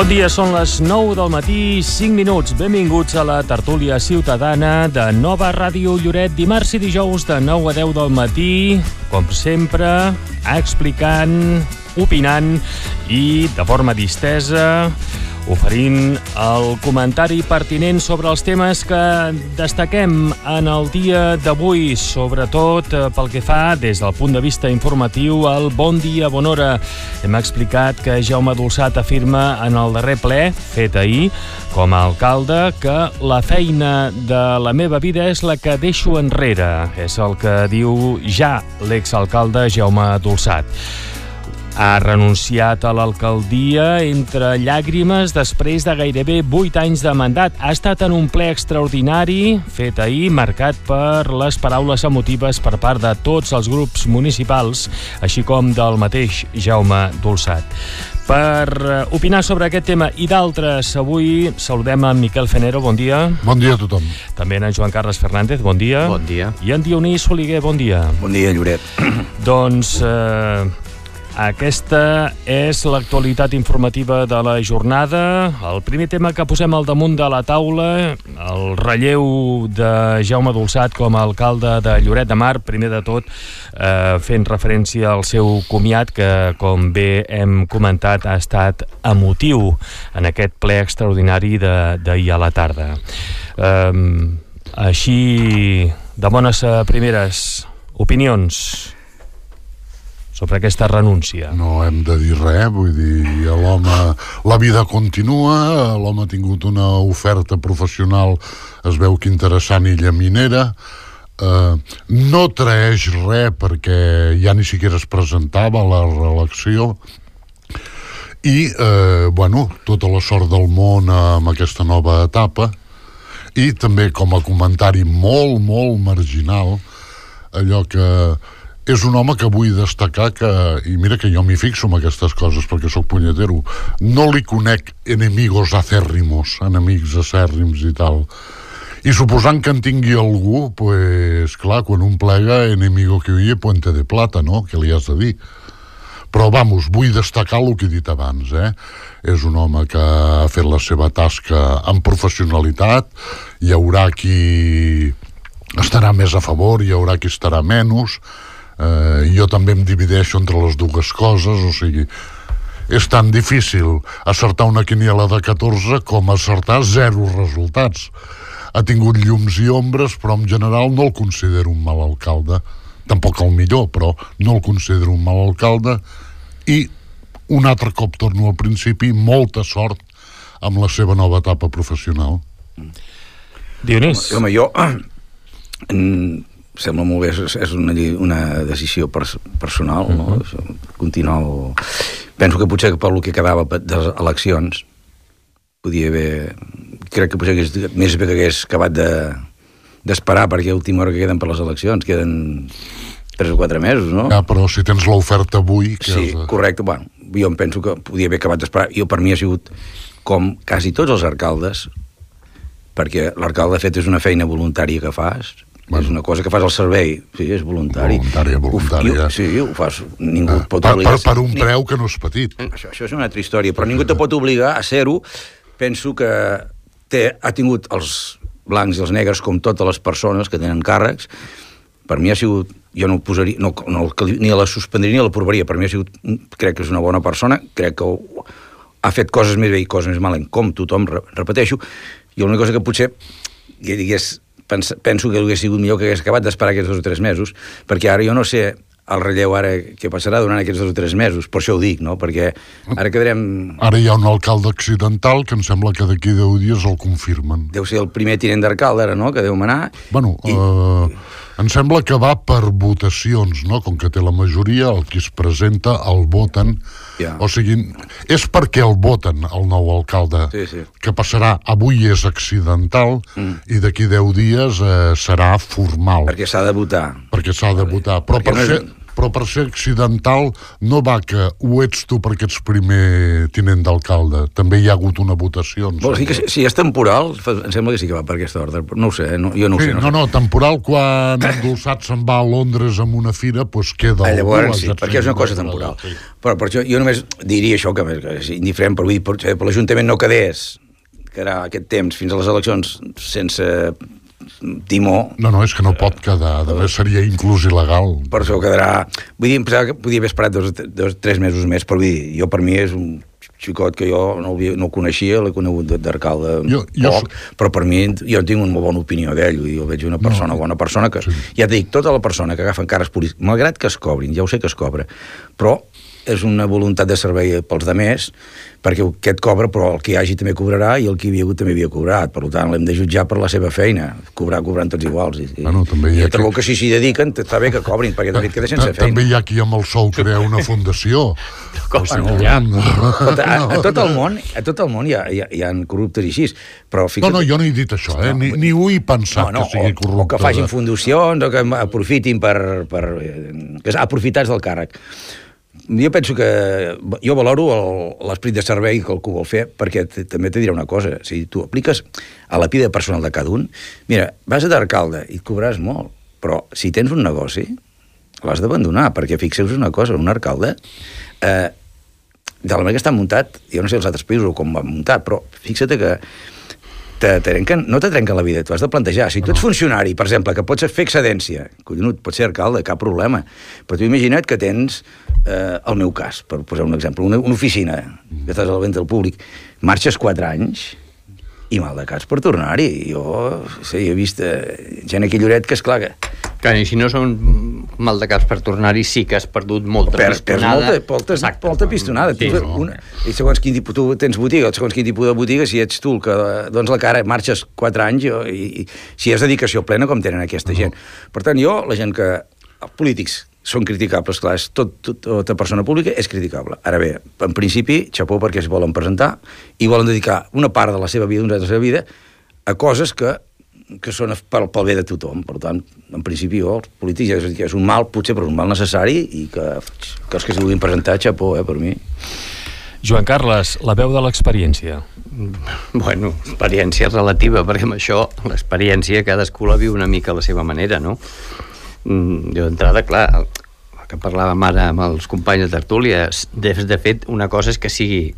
Bon dia, són les 9 del matí, 5 minuts. Benvinguts a la tertúlia ciutadana de Nova Ràdio Lloret, dimarts i dijous de 9 a 10 del matí, com sempre, explicant, opinant i de forma distesa oferint el comentari pertinent sobre els temes que destaquem en el dia d'avui, sobretot eh, pel que fa des del punt de vista informatiu al Bon Dia, Bona Hora. Hem explicat que Jaume Dolçat afirma en el darrer ple, fet ahir, com a alcalde, que la feina de la meva vida és la que deixo enrere. És el que diu ja l'exalcalde Jaume Dolçat ha renunciat a l'alcaldia entre llàgrimes després de gairebé 8 anys de mandat. Ha estat en un ple extraordinari fet ahir, marcat per les paraules emotives per part de tots els grups municipals, així com del mateix Jaume Dolçat. Per eh, opinar sobre aquest tema i d'altres, avui saludem en Miquel Fenero, bon dia. Bon dia a tothom. També en Joan Carles Fernández, bon dia. Bon dia. I en Dionís Soliguer, bon dia. Bon dia, Lloret. Doncs eh, aquesta és l'actualitat informativa de la jornada. El primer tema que posem al damunt de la taula, el relleu de Jaume Dolçat com a alcalde de Lloret de Mar, primer de tot eh, fent referència al seu comiat, que com bé hem comentat ha estat emotiu en aquest ple extraordinari d'ahir a la tarda. Eh, així, de bones primeres opinions sobre aquesta renúncia? No hem de dir res, vull dir, l'home, la vida continua, l'home ha tingut una oferta professional, es veu que interessant i llaminera, eh, no traeix res perquè ja ni siquiera es presentava a la reelecció, i, eh, bueno, tota la sort del món amb aquesta nova etapa, i també com a comentari molt, molt marginal, allò que és un home que vull destacar que, i mira que jo m'hi fixo en aquestes coses perquè sóc punyetero, no li conec enemigos acèrrimos, enemics acèrrims i tal. I suposant que en tingui algú, pues, clar, quan un plega, enemigo que huye, puente de plata, no?, que li has de dir. Però, vamos, vull destacar el que he dit abans, eh? És un home que ha fet la seva tasca amb professionalitat, hi haurà qui estarà més a favor, hi haurà qui estarà menys, eh, jo també em divideixo entre les dues coses, o sigui, és tan difícil acertar una quiniela de 14 com acertar zero resultats. Ha tingut llums i ombres, però en general no el considero un mal alcalde. Tampoc el millor, però no el considero un mal alcalde. I un altre cop torno al principi, molta sort amb la seva nova etapa professional. Dionís. Home, jo sembla molt bé, és, és una, una decisió pers personal, uh -huh. no? Mhm. Continuar... El... Penso que potser pel que quedava de les eleccions podia haver... Crec que potser hagués, més bé que hagués acabat de d'esperar perquè a última hora que queden per les eleccions, queden 3 o 4 mesos, no? Ja, però si tens l'oferta avui... Que sí, és... correcte, bueno, jo em penso que podia haver acabat d'esperar. Jo, per mi, ha sigut com quasi tots els alcaldes, perquè l'alcalde, de fet, és una feina voluntària que fas, Bueno. És una cosa que fas al servei, sí, és voluntari. Voluntària, voluntària. Ho, sí, ho fas, ningú ah, pot per, obligar... Per, per un preu que no és petit. Això, això és una altra història, però ningú te pot obligar a ser-ho. Penso que té, ha tingut els blancs i els negres com totes les persones que tenen càrrecs. Per mi ha sigut... Jo no posaria... No, no, ni la suspendria ni la provaria. Per mi ha sigut... Crec que és una bona persona. Crec que ha fet coses més bé i coses més malament, com tothom, repeteixo. I l'única cosa que potser digués penso, penso que hauria sigut millor que hagués acabat d'esperar aquests dos o tres mesos, perquè ara jo no sé el relleu ara què passarà durant aquests dos o tres mesos, per això ho dic, no? perquè ara quedarem... Ara hi ha un alcalde accidental que em sembla que d'aquí 10 dies el confirmen. Deu ser el primer tinent d'alcalde ara, no?, que deu manar. Bueno, i... uh, em sembla que va per votacions, no? Com que té la majoria, el qui es presenta el voten. Yeah. O sigui, és perquè el voten, el nou alcalde, sí, sí. que passarà, avui és accidental, mm. i d'aquí 10 dies eh, serà formal. Perquè s'ha de votar. Perquè s'ha de votar. Però per, no és... ser, però per ser accidental no va que ho ets tu perquè ets primer tinent d'alcalde. També hi ha hagut una votació. Vols dir que si, si és temporal, em sembla que sí que va per aquesta ordre, no ho sé, eh? no, jo no ho sí, sé. No, no, no, temporal quan endolçat se'n va a Londres amb una fira, doncs queda ah, llavors, algú, sí, perquè és una cosa temporal. Sí. Però per això jo només diria això, que, que és indiferent, però vull dir, per, per l'Ajuntament no quedés que era aquest temps fins a les eleccions sense timó... No, no, és que no pot quedar, de més seria inclús il·legal. Per això quedarà... Vull dir, em pensava que podia haver esperat dos, dos, tres mesos més, però vull dir, jo per mi és un xicot que jo no, havia, no coneixia, l'he conegut d'arcalde poc, so... però per mi jo tinc una bona opinió d'ell, jo veig una persona, no, bona persona, que sí. ja et dic, tota la persona que agafa encara polítics, malgrat que es cobrin, ja ho sé que es cobra, però és una voluntat de servei pels demés, perquè aquest cobra, però el que hi hagi també cobrarà i el que hi havia hagut també havia cobrat. Per tant, l'hem de jutjar per la seva feina. Cobrar, cobrant tots iguals. I, bueno, també hi ha I trobo que si s'hi dediquen, està bé que cobrin, perquè de fet queda sense feina. També hi ha qui amb el sou crea una fundació. Com, hi ha. Escolta, a, a, tot el món, a tot el món hi ha, hi ha, hi ha corruptes i així, però fixa't... No, no, jo no he dit això, eh? Ni, ni ho he pensat no, no, que sigui corrupte. O, o que facin fundacions, o que aprofitin per... per que aprofitats del càrrec jo penso que jo valoro l'esperit de servei que algú vol fer perquè també te diré una cosa si tu apliques a la vida personal de cada un mira, vas a d'alcalde i et cobraràs molt però si tens un negoci l'has d'abandonar perquè fixeu-vos una cosa, un alcalde eh, de la manera que està muntat jo no sé els altres països com va muntat però fixa't que te trenquen, no te trenquen la vida, tu has de plantejar. Si tu ets funcionari, per exemple, que pots fer excedència, collonut, pots ser alcalde, cap problema, però tu imagina't que tens, eh, el meu cas, per posar un exemple, una, una oficina, que estàs a la venda del públic, marxes 4 anys, i mal de cas per tornar-hi. Jo, sí, he vist eh, gent aquí a Lloret que, esclar, que... Clar, i si no són mal de cas per tornar-hi, sí que has perdut molta per, pistonada. Molta, molta, Exacte. molta pistonada. Sí, tu, una, I segons quin tipus, tu tens botiga, segons quin tipus de botiga, si ets tu el que dones la cara, marxes 4 anys, i, i si és dedicació plena, com tenen aquesta gent. Per tant, jo, la gent que... Els polítics són criticables, clar, és tot, tot, tota persona pública és criticable. Ara bé, en principi, xapó perquè es volen presentar i volen dedicar una part de la seva vida, una de la seva vida, a coses que, que són pel, pel bé de tothom. Per tant, en principi, jo, els polítics, és, és un mal, potser, però un mal necessari i que, que els que s'hi vulguin presentar, xapó, eh, per mi. Joan Carles, la veu de l'experiència. Bueno, experiència relativa, perquè amb això l'experiència cadascú la viu una mica a la seva manera, no? Mm, jo d'entrada, clar, el que parlàvem ara amb els companys de tertúlia, de, de fet, una cosa és que sigui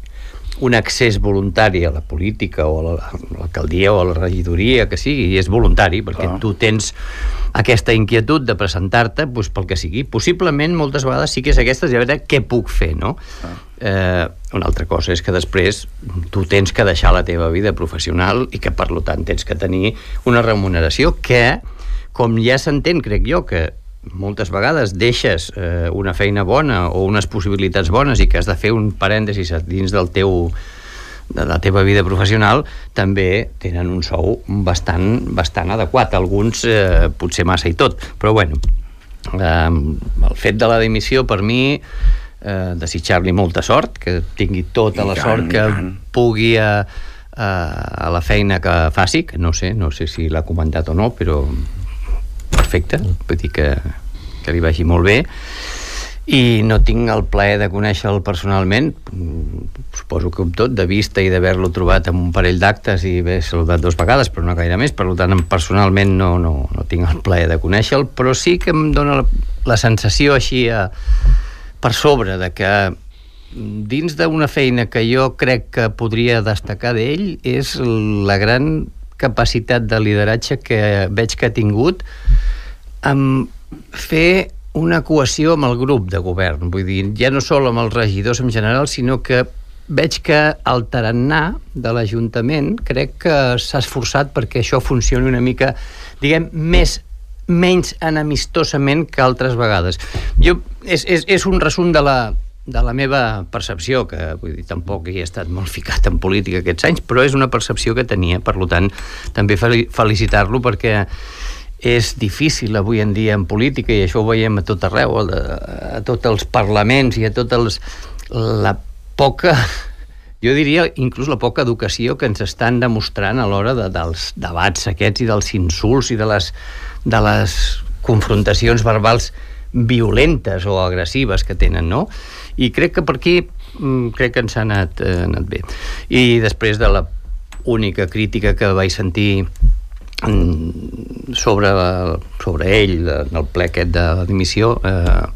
un accés voluntari a la política o a l'alcaldia o a la regidoria, que sigui, i és voluntari, perquè Clar. tu tens aquesta inquietud de presentar-te doncs, pel que sigui. Possiblement, moltes vegades sí que és aquesta, i a veure què puc fer, no? Eh, una altra cosa és que després tu tens que deixar la teva vida professional i que, per tant, tens que tenir una remuneració que com ja s'entén, crec jo, que moltes vegades deixes eh, una feina bona o unes possibilitats bones i que has de fer un parèntesis dins del teu de la teva vida professional també tenen un sou bastant, bastant adequat, alguns eh, potser massa i tot, però bueno eh, el fet de la dimissió per mi eh, desitjar-li molta sort, que tingui tota I la tant, sort que pugui a, a, a la feina que faci, que no sé, no sé si l'ha comentat o no, però perfecte, vull dir que, que li vagi molt bé. I no tinc el plaer de conèixer-lo personalment suposo que tot de vista i d'haver-lo trobat en un parell d'actes i haver saludat dues vegades però no gaire més, per tant personalment no, no, no tinc el plaer de conèixer-lo però sí que em dona la, la sensació així a, per sobre de que dins d'una feina que jo crec que podria destacar d'ell és la gran capacitat de lideratge que veig que ha tingut amb fer una cohesió amb el grup de govern, vull dir, ja no sol amb els regidors en general, sinó que veig que el tarannà de l'Ajuntament crec que s'ha esforçat perquè això funcioni una mica, diguem, més menys enemistosament que altres vegades. Jo, és, és, és un resum de la, de la meva percepció, que vull dir, tampoc he estat molt ficat en política aquests anys, però és una percepció que tenia, per tant, també felicitar-lo perquè és difícil avui en dia en política, i això ho veiem a tot arreu, a, tots els parlaments i a tots els... la poca jo diria inclús la poca educació que ens estan demostrant a l'hora de, dels debats aquests i dels insults i de les, de les confrontacions verbals violentes o agressives que tenen, no? I crec que per aquí mm, crec que ens ha anat, eh, anat bé. I després de la única crítica que vaig sentir mm, sobre, sobre ell en el ple aquest de la dimissió eh,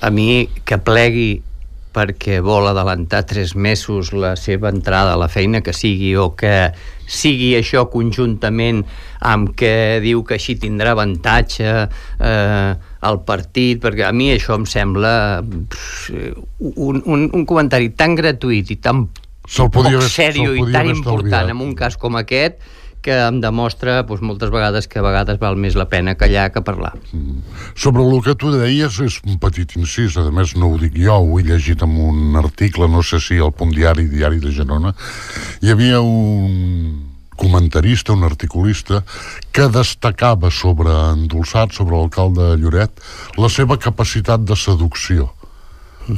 a mi que plegui perquè vol adelantar tres mesos la seva entrada a la feina que sigui o que sigui això conjuntament amb que diu que així tindrà avantatge eh, al partit, perquè a mi això em sembla un, un, un comentari tan gratuït i tan poc sèrio i tan important en un cas com aquest que em demostra doncs, moltes vegades que a vegades val més la pena callar que parlar. Mm. Sobre el que tu deies, és un petit incís, a més no ho dic jo, ho he llegit en un article, no sé si al Punt Diari, Diari de Girona, hi havia un comentarista, un articulista, que destacava sobre Endolçat, sobre l'alcalde Lloret, la seva capacitat de seducció.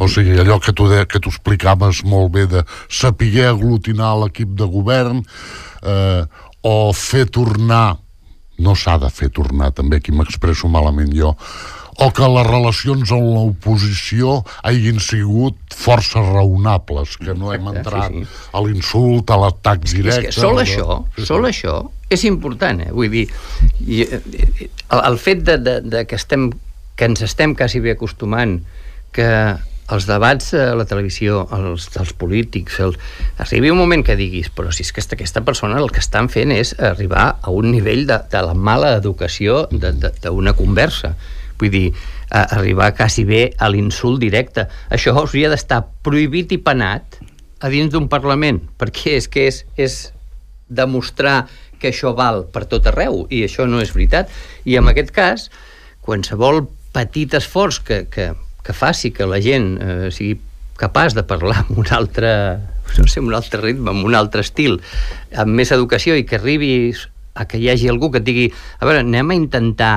O sigui, allò que tu, de, que tu explicaves molt bé de saber aglutinar l'equip de govern eh, o fer tornar no s'ha de fer tornar també aquí m'expresso malament jo o que les relacions amb l'oposició hagin sigut força raonables, que no hem entrat sí, sí. a l'insult, a l'atac directe... És que sol això, sí, sol això és important, eh? Vull dir, i, eh, el, el fet de, de, de que, estem, que ens estem quasi bé acostumant que els debats a la televisió, els dels polítics, el... arribi un moment que diguis, però si és que aquesta persona el que estan fent és arribar a un nivell de, de la mala educació d'una conversa Vull dir, a arribar quasi bé a l'insult directe. Això hauria d'estar prohibit i penat a dins d'un Parlament, perquè és que és, és demostrar que això val per tot arreu, i això no és veritat. I en aquest cas, qualsevol petit esforç que, que, que faci que la gent eh, sigui capaç de parlar amb un altre, no sé, un altre ritme, amb un altre estil, amb més educació i que arribis a que hi hagi algú que et digui a veure, anem a intentar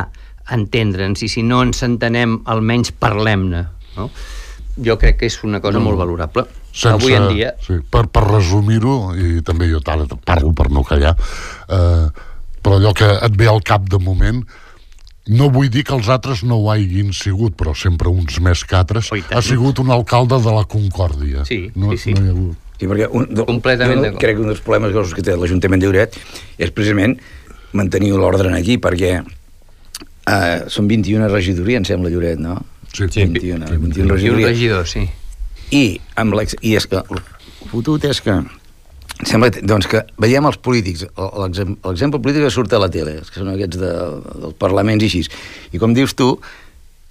entendre'ns i si no ens entenem almenys parlem-ne no? jo crec que és una cosa no, molt valorable sense, avui en dia sí, per, per resumir-ho i també jo tal, parlo per no callar eh, però allò que et ve al cap de moment no vull dir que els altres no ho hagin sigut, però sempre uns més que altres, oh, ha sigut un alcalde de la Concòrdia. Sí, no, sí, sí. No hi ha hagut... Sí, perquè un, do, Completament jo crec que un dels problemes que té l'Ajuntament de Lloret és precisament mantenir l'ordre aquí, perquè Uh, són 21 regidories, em sembla, Lloret, no? Sí, 21, sí, 21 regidories. regidors, sí. I, amb i és que el fotut és que sembla doncs, que veiem els polítics, l'exemple polític que surt a la tele, que són aquests de, dels parlaments i així, i com dius tu,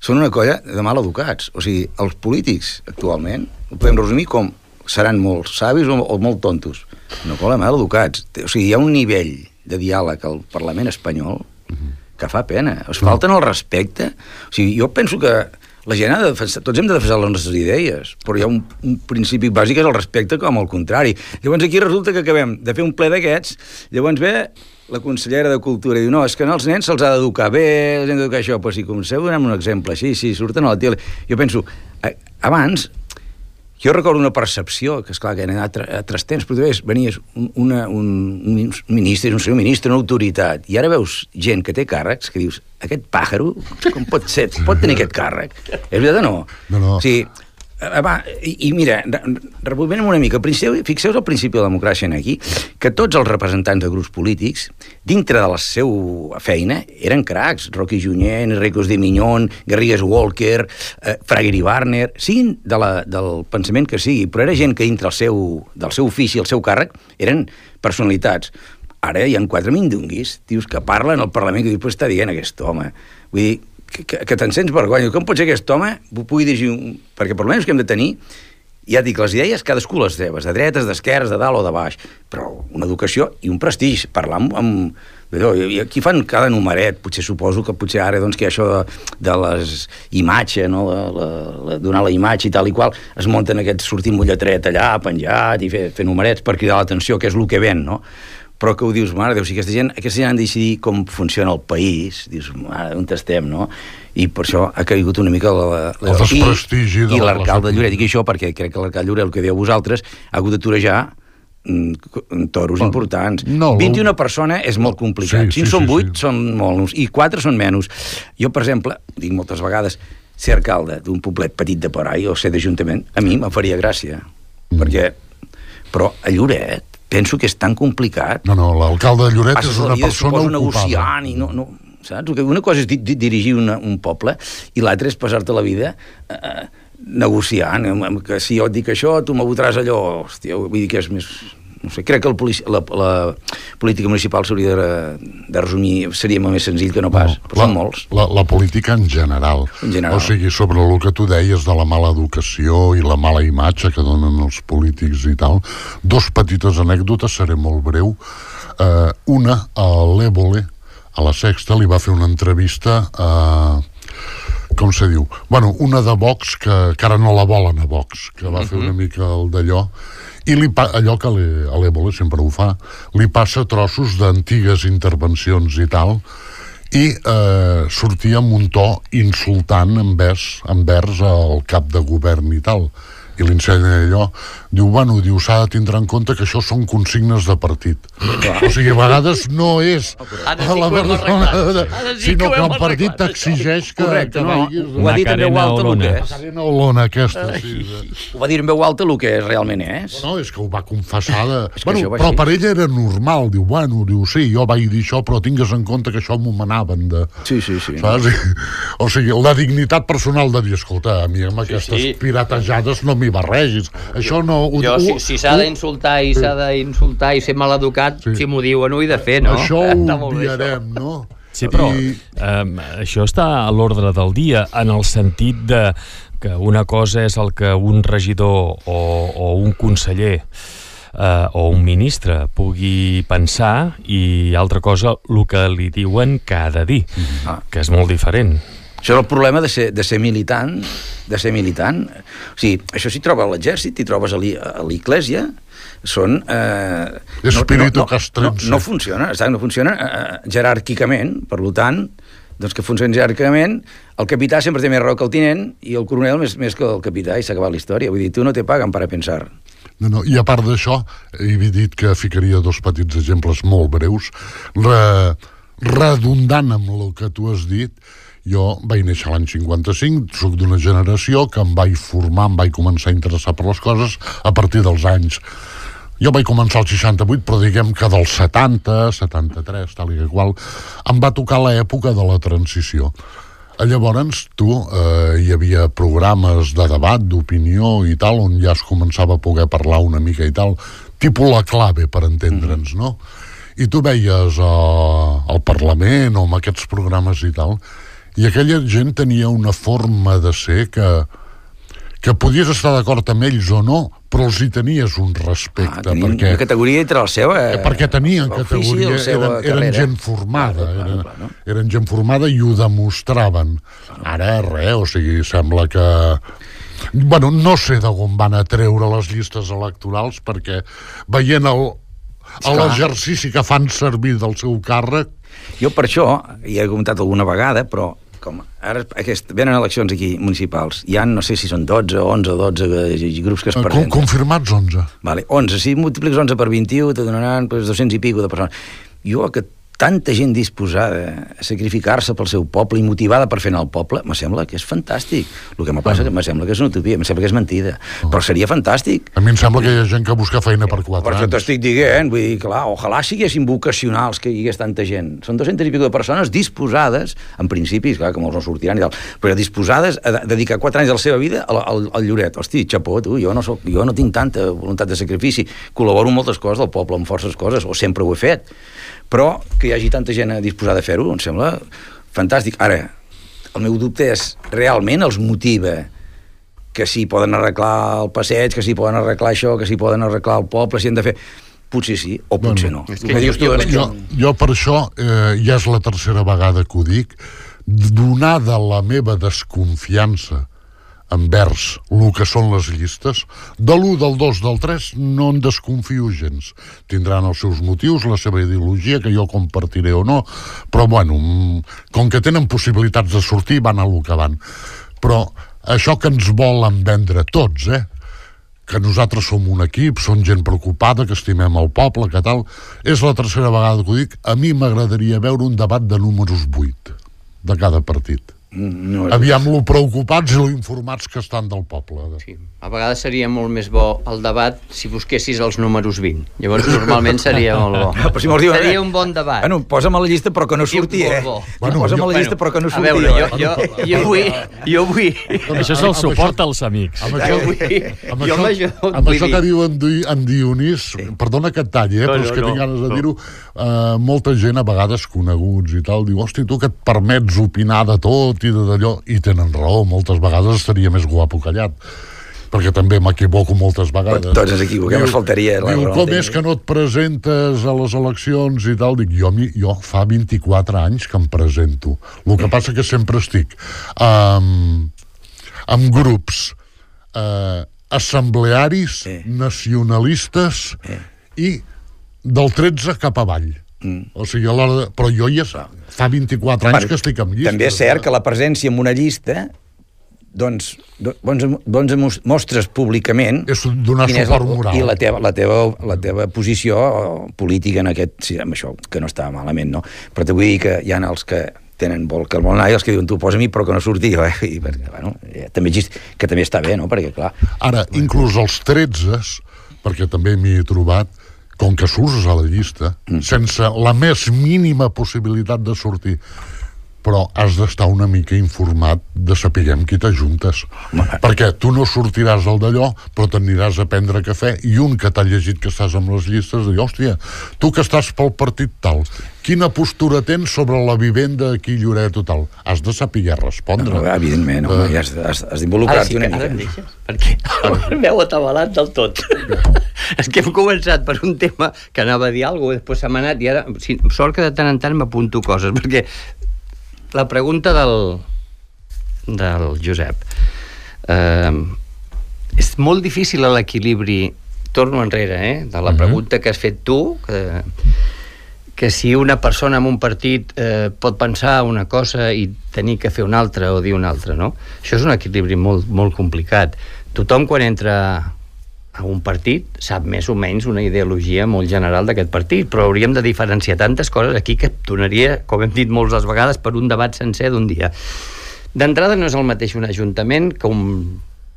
són una colla de mal educats. O sigui, els polítics, actualment, ho podem resumir com seran molt savis o, o molt tontos. Una colla mal educats. O sigui, hi ha un nivell de diàleg al Parlament espanyol uh mhm. Que fa pena. Es falten el respecte. O sigui, jo penso que la gent ha de defensar, tots hem de defensar les nostres idees, però hi ha un, un principi bàsic és el respecte com al contrari. Llavors aquí resulta que acabem de fer un ple d'aquests, llavors ve la consellera de Cultura i diu, no, és que als nens se'ls ha d'educar bé, els hem d'educar això, però si comenceu donem un exemple així, si surten a la tele... Jo penso, abans jo recordo una percepció, que és clar que en altres temps, però veies, venies una, un, un ministre, un senyor ministre, una autoritat, i ara veus gent que té càrrecs que dius, aquest pàjaro, com pot ser, pot tenir aquest càrrec? És veritat o no? No, no. O sigui, va, i, i mira, rebobinem una mica. Fixeu-vos al principi de la democràcia aquí, que tots els representants de grups polítics, dintre de la seva feina, eren cracs. Rocky Junyent, Enricos de Miñón, Garrigues Walker, eh, Fraguer i Barner, siguin de la, del pensament que sigui, però era gent que dintre el seu, del seu ofici, el seu càrrec, eren personalitats. Ara hi ha quatre mindunguis, tios que parlen al Parlament que dius, està dient aquest home. Vull dir, que, que, que te'n sents vergonya. Com pot ser aquest home pugui dirigir un... Perquè per almenys que hem de tenir, ja dic, les idees cadascú les seves, de dretes, d'esquerres, de dalt o de baix, però una educació i un prestigi, parlar amb... amb i aquí fan cada numeret, potser suposo que potser ara doncs, que això de, de les imatges, no? la, la, la, donar la imatge i tal i qual, es munten aquests sortint un lletret allà, penjat, i fer, fer numerets per cridar l'atenció, que és el que ven, no? Però que ho dius, mare, Déu, si aquesta gent, aquesta gent han de decidir com funciona el país, dius, mare, on estem, no? I per això ha caigut una mica la, la, el desprestigi de I de Lloret, dic això perquè crec que l'arcalde Lloret, el que dieu vosaltres, ha hagut de torejar mm, toros bueno, importants. No, 21 persones és molt complicat. Sí, si sí, són 8, sí, sí. són molts, i 4 són menys. Jo, per exemple, dic moltes vegades, ser alcalde d'un poblet petit de Parai o ser d'Ajuntament, a mi em faria gràcia. Mm. Perquè, però a Lloret penso que és tan complicat. No, no, l'alcalde de Lloret és una persona ocupada. negociant i no, no, saps? Una cosa és di di dirigir una, un poble i l'altra és passar-te la vida eh, eh, negociant, que si jo et dic això, tu me votaràs allò, hòstia, vull dir que és més... No sé, crec que el polici, la, la política municipal s'hauria de, de resumir, seria molt més senzill que no pas, no, però la, són molts. La, la política en general. En general. O sigui, sobre el que tu deies de la mala educació i la mala imatge que donen els polítics i tal, dos petites anècdotes, seré molt breu. Uh, una, a l'Évole, a la Sexta, li va fer una entrevista a... com se diu? Bueno, una de Vox que, que ara no la volen a Vox, que va fer una mica el d'allò, i li pa, allò que a l'Ébola sempre ho fa, li passa trossos d'antigues intervencions i tal, i eh, sortia amb un to insultant envers, envers el cap de govern i tal i l'ensenya allò diu, bueno, diu, s'ha de tindre en compte que això són consignes de partit o sigui, a vegades no és a la persona, sí sinó que el partit t'exigeix que, Correcte, que no? vegis Ho ha dit en veu alta el que és. Macarena Olona aquesta sí, de... Ho va dir en veu alta el que realment és. No, és que ho va confessar de... És que bueno, però així. per ella era normal, diu, bueno, diu, sí, jo vaig dir això, però tingues en compte que això m'ho manaven de... Sí, sí, sí. Saps? O sigui, la dignitat personal de dir, escolta, a mi amb aquestes sí. piratejades no m'hi barregis. Això no... Ho, Jo, si, si s'ha d'insultar i s'ha d'insultar i ser maleducat, Sí. si m'ho diuen, ho he de fer, no? Això ho obviarem, no? Sí, però I, um, això està a l'ordre del dia, en el sentit de que una cosa és el que un regidor o, o un conseller eh, o un ministre pugui pensar i altra cosa el que li diuen que ha de dir, Ah. que és molt diferent. Això és el problema de ser, de ser militant, de ser militant. O sigui, això s'hi troba a l'exèrcit, t'hi trobes a l'I- a l'Iglésia, són... Eh, Espíritu no, no, no, no funciona, exacte, no funciona eh, jeràrquicament, per tant, doncs que funciona jeràrquicament, el capità sempre té més raó que el tinent i el coronel més, més que el capità i s'ha acabat la història. Vull dir, tu no te paguen per a pensar. no, no, I a part d'això, he dit que ficaria dos petits exemples molt breus, re, redundant amb el que tu has dit, jo vaig néixer l'any 55, sóc d'una generació que em vaig formar, em vaig començar a interessar per les coses a partir dels anys jo vaig començar al 68, però diguem que del 70, 73, tal i qual, em va tocar l'època de la transició. Llavors, tu, eh, hi havia programes de debat, d'opinió i tal, on ja es començava a poder parlar una mica i tal, tipus la clave, per entendre'ns, no? I tu veies eh, al Parlament o amb aquests programes i tal, i aquella gent tenia una forma de ser que, que podies estar d'acord amb ells o no, però els hi tenies un respecte, Ah, tenien perquè... una categoria entre la seva... Eh, perquè tenien categoria, eren, eren carrera. gent formada, Claro, eren, claro. eren gent formada i ho demostraven. Ara res, o sigui, sembla que... Bueno, no sé d'on van a treure les llistes electorals perquè veient el, l'exercici que fan servir del seu càrrec Jo per això, hi he comentat alguna vegada, però com ara aquest, venen eleccions aquí municipals, hi ha no sé si són 12 o 11 o 12 eh, grups que es eh, presenten. confirmats 11. Vale, 11, si multipliques 11 per 21 te donaran pues, 200 i pico de persones. Jo, que tanta gent disposada a sacrificar-se pel seu poble i motivada per fer anar al poble, me sembla que és fantàstic. El que me passa que me sembla que és una utopia, me sembla que és mentida, però seria fantàstic. A mi em sembla que hi ha gent que busca feina per 4 Per això anys. t'estic dient, vull dir, clar, ojalà siguessin vocacionals que hi hagués tanta gent. Són 200 i pico de persones disposades, en principi, clar, que molts no sortiran i tal, però disposades a de- dedicar 4 anys de la seva vida al, al, al Lloret. Hosti, xapó, tu, jo no, soc, jo no tinc tanta voluntat de sacrifici. Col·laboro en moltes coses del poble, amb forces coses, o sempre ho he fet. Però que hi hagi tanta gent disposada a fer-ho, em sembla fantàstic. Ara, el meu dubte és, realment els motiva que si poden arreglar el passeig, que si poden arreglar això, que si poden arreglar el poble, si han de fer... Potser sí, o potser no. El que dius tu, jo- jo, jo per això, eh, ja és la tercera vegada que ho dic, donada la meva desconfiança envers el que són les llistes, de l'1, del 2, del 3, no en desconfio gens. Tindran els seus motius, la seva ideologia, que jo compartiré o no, però bueno, mm, com que tenen possibilitats de sortir, van a lo que van. Però això que ens volen vendre tots, eh? que nosaltres som un equip, som gent preocupada, que estimem el poble, que tal. És la tercera vegada que ho dic. A mi m'agradaria veure un debat de números 8 de cada partit. No, Aviam lo preocupats i lo informats que estan del poble. Sí. A vegades seria molt més bo el debat si busquessis els números 20. Llavors, normalment seria molt bo. Però si dir, seria eh, un bon debat. Bueno, posa'm a la llista però que no Sí, surti, eh? bo. Bueno, posa'm jo- a la llista però que no a surti. veure, jo, eh? jo, jo vull... Jo vull... Això se'l amb suporta als amics. Amb Jo això, vull... amb Jo això, amb això... que diu en, Di, en Dionís, perdona que et talli, eh, No, però és que no, tinc ganes de no. dir-ho, eh, molta gent, a vegades coneguts i tal, diu, hosti, tu que et permets opinar de tot de d'allò, i tenen raó, moltes vegades estaria més guapo callat perquè també m'equivoco moltes vegades. Tots ens equivoquem, ens faltaria la Diu, com és que no et presentes a les eleccions i tal? Dic, jo, jo fa 24 anys que em presento. El que passa que sempre estic um, amb grups eh, assemblearis, Sí. nacionalistes Sí. i del 13 cap avall. Mm. O sigui, a l'hora de... Però jo ja fa 24 anys que estic amb llistes. També és cert eh? que la presència en una llista doncs, do- doncs, doncs mos- mostres públicament És donar quin suport el- moral. i la teva, la, teva, la teva posició política en aquest, sí, amb això, que no està malament, no? Però te vull dir que hi ha els que tenen vol que el vol anar i els que diuen tu posa mi però que no surti jo, eh? I, perquè, bueno, eh, també, exist- que també està bé, no? Perquè, clar, Ara, inclús els 13, perquè també m'hi he trobat, com que surts a la llista, mm. sense la més mínima possibilitat de sortir, però has d'estar una mica informat de sapiguem qui t'ajuntes. Perquè tu no sortiràs del d'allò, però t'aniràs a prendre cafè i un que t'ha llegit que estàs amb les llistes diu, hòstia, tu que estàs pel partit tal, quina postura tens sobre la vivenda aquí a Lloret o tal? Has de saber respondre. no, evidentment, home, ja has, has, has Ara d'involucrar-t'hi sí que una ara em mica. deixes, perquè m'heu atabalat del tot. és que hem començat per un tema que anava a dir alguna cosa, després se m'ha anat, i ara, sí, sort que de tant en tant m'apunto coses, perquè la pregunta del, del Josep. Eh, és molt difícil l'equilibri, torno enrere, eh, de la pregunta que has fet tu, que, que si una persona en un partit eh, pot pensar una cosa i tenir que fer una altra o dir una altra, no? Això és un equilibri molt, molt complicat. Tothom quan entra a un partit sap més o menys una ideologia molt general d'aquest partit, però hauríem de diferenciar tantes coses aquí que donaria, com hem dit moltes vegades, per un debat sencer d'un dia. D'entrada no és el mateix un ajuntament que un,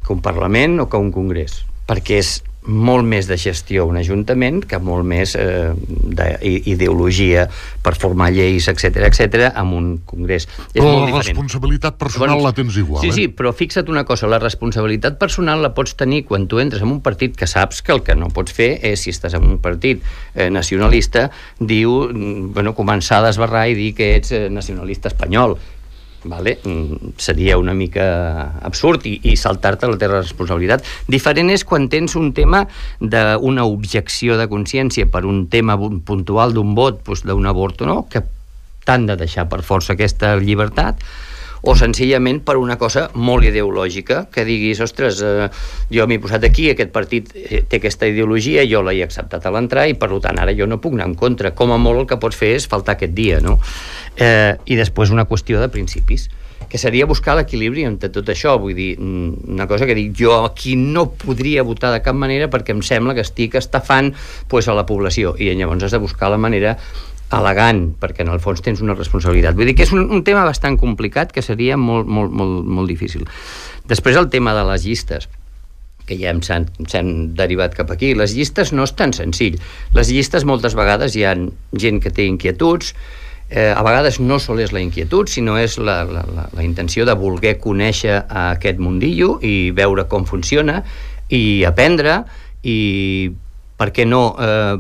que un Parlament o que un Congrés, perquè és molt més de gestió un ajuntament que molt més eh, d'ideologia per formar lleis, etc etc amb un congrés. És Però molt la diferent. responsabilitat personal Llavors, la tens igual, sí, eh? Sí, però fixa't una cosa, la responsabilitat personal la pots tenir quan tu entres en un partit que saps que el que no pots fer és, si estàs en un partit eh, nacionalista, diu, mm, bueno, començar a desbarrar i dir que ets eh, nacionalista espanyol. Vale? Mm, seria una mica absurd i, i saltar-te la teva responsabilitat. Diferent és quan tens un tema d'una objecció de consciència per un tema puntual d'un vot, doncs d'un avorto, no? que t'han de deixar per força aquesta llibertat o senzillament per una cosa molt ideològica, que diguis, ostres, eh, jo m'he posat aquí, aquest partit eh, té aquesta ideologia, jo l'he acceptat a l'entrar i per tant ara jo no puc anar en contra. Com a molt el que pots fer és faltar aquest dia, no? Eh, I després una qüestió de principis que seria buscar l'equilibri entre tot això, vull dir, mm, una cosa que dic, jo aquí no podria votar de cap manera perquè em sembla que estic estafant pues, a la població, i llavors has de buscar la manera elegant, perquè en el fons tens una responsabilitat. Vull dir que és un, un tema bastant complicat que seria molt, molt, molt, molt difícil. Després el tema de les llistes que ja s'han derivat cap aquí. Les llistes no és tan senzill. Les llistes moltes vegades hi ha gent que té inquietuds, eh, a vegades no sol és la inquietud, sinó és la, la, la, la intenció de voler conèixer aquest mundillo i veure com funciona i aprendre i, per què no, eh,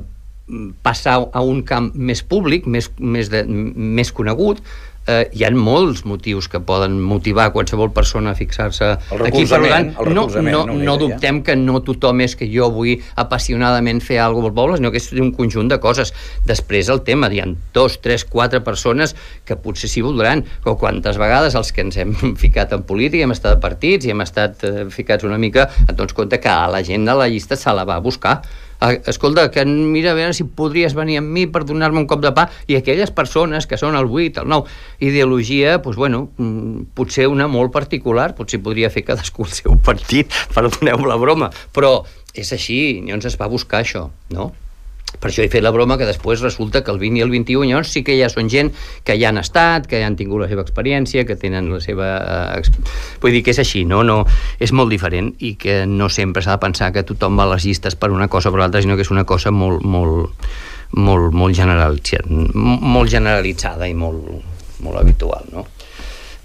passar a un camp més públic, més, més, de, més conegut, eh, hi ha molts motius que poden motivar qualsevol persona a fixar-se aquí. Per tant, no, no, no ja. dubtem que no tothom és que jo vull apassionadament fer alguna cosa pel poble, sinó que és un conjunt de coses. Després el tema, hi ha dos, tres, quatre persones que potser s'hi voldran, o quantes vegades els que ens hem ficat en política, hem estat a partits i hem estat eh, ficats una mica, et dones compte que a la gent de la llista se la va buscar. Escolta, que mira a veure si podries venir amb mi per donar-me un cop de pa i aquelles persones que són el 8, el 9 ideologia, doncs bueno mm, potser una molt particular potser podria fer cadascú el seu partit perdoneu la broma, però és així, llavors es va buscar això no? Per això he fet la broma que després resulta que el 20 i el 21 llavors sí que ja són gent que ja han estat, que ja han tingut la seva experiència, que tenen la seva... Eh, vull dir que és així, no? no és molt diferent i que no sempre s'ha de pensar que tothom va a les llistes per una cosa o per l'altra, sinó que és una cosa molt, molt, molt, molt, generalitzada, molt generalitzada i molt, molt habitual, no?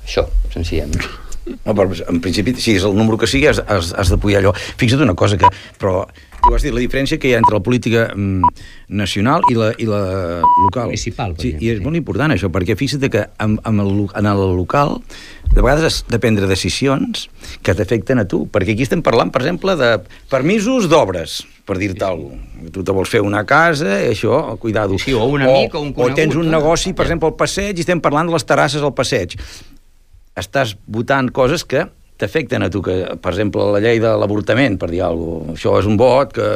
Això, senzillament. No, però en principi, si és el número que sigui, has, has, has d'apoyar allò. Fixa't una cosa que... Però tu has dit la diferència que hi ha entre la política mm, nacional i la, i la local. Municipal, sí, exemple, I és sí. molt important això, perquè fixa't que en, en, el, en el local de vegades has de prendre decisions que t'afecten a tu, perquè aquí estem parlant, per exemple, de permisos d'obres, per dir-te alguna cosa. Tu te vols fer una casa, això, cuidado. Sí, o un amic o un O conegut, tens un negoci, per exemple, al passeig, i estem parlant de les terrasses al passeig estàs votant coses que t'afecten a tu, que, per exemple, la llei de l'avortament, per dir alguna cosa. Això és un vot que...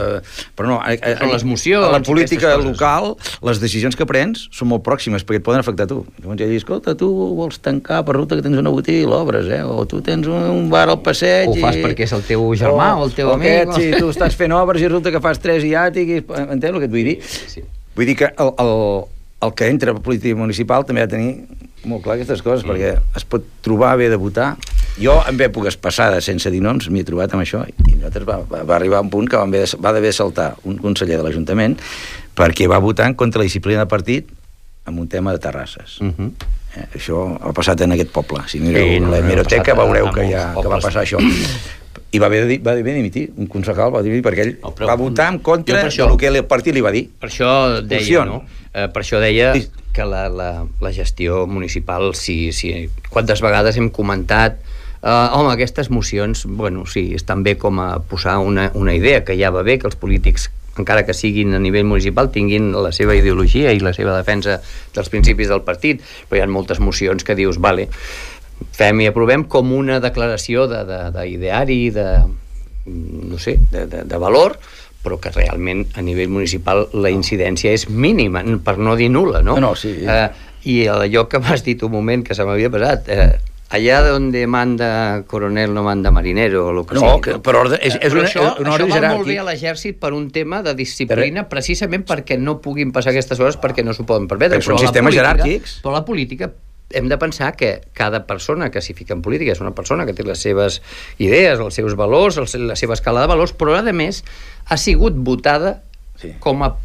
Però no, a, a, les mocions a la política local, les decisions que prens són molt pròximes, perquè et poden afectar a tu. Llavors ella diu, escolta, tu vols tancar per ruta que tens una botiga i l'obres, eh? O tu tens un, un bar al passeig... O ho fas i... perquè és el teu germà o el teu amic, Aquest, o- sí, tu estàs fent obres i resulta que fas tres iàtic i... Entens el que et vull dir? sí. Vull dir que el, el, el que entra a política municipal també ha de tenir molt clar aquestes coses, mm. perquè es pot trobar bé de votar. Jo, en èpoques passades, sense dir noms, m'hi he trobat amb això, i nosaltres va, va, va arribar un punt que va haver, va haver de saltar un conseller de l'Ajuntament perquè va votar en contra la disciplina de partit amb un tema de terrasses. Uh -huh. Eh, això ha passat en aquest poble. Si mireu Sí, no, la no, veureu que, ja, que va passar això. I va haver de, dir- va haver de dimitir, un concejal va dimitir perquè ell No, però- va votar en contra per això- del que el partit li va dir. Per això deia, no? Eh, per això deia que la, la, la gestió municipal, si, si, quantes vegades hem comentat Uh, home, aquestes mocions, bueno, sí, estan bé com a posar una, una idea, que ja va bé que els polítics, encara que siguin a nivell municipal, tinguin la seva ideologia i la seva defensa dels principis del partit, però hi ha moltes mocions que dius, vale, fem i aprovem com una declaració d'ideari, de, de, de, no sé, de, de, de valor, però que realment a nivell municipal la incidència és mínima, per no dir nula, no? No, no, sí. Eh, I allò que m'has dit un moment que se m'havia passat, eh, allà donde manda coronel no manda marinero o lo que No, sigui, que per ordre- és- és Però una- això, un ordre això va molt bé a l'exèrcit per un tema de disciplina, precisament perquè no puguin passar aquestes coses perquè no s'ho poden permetre. Però són a la sistemes política- jeràrquics. Però la política hem de pensar que cada persona que s'hi fica en política és una persona que té les seves idees, els seus valors, la seva escala de valors, però a més ha sigut votada Sí. com a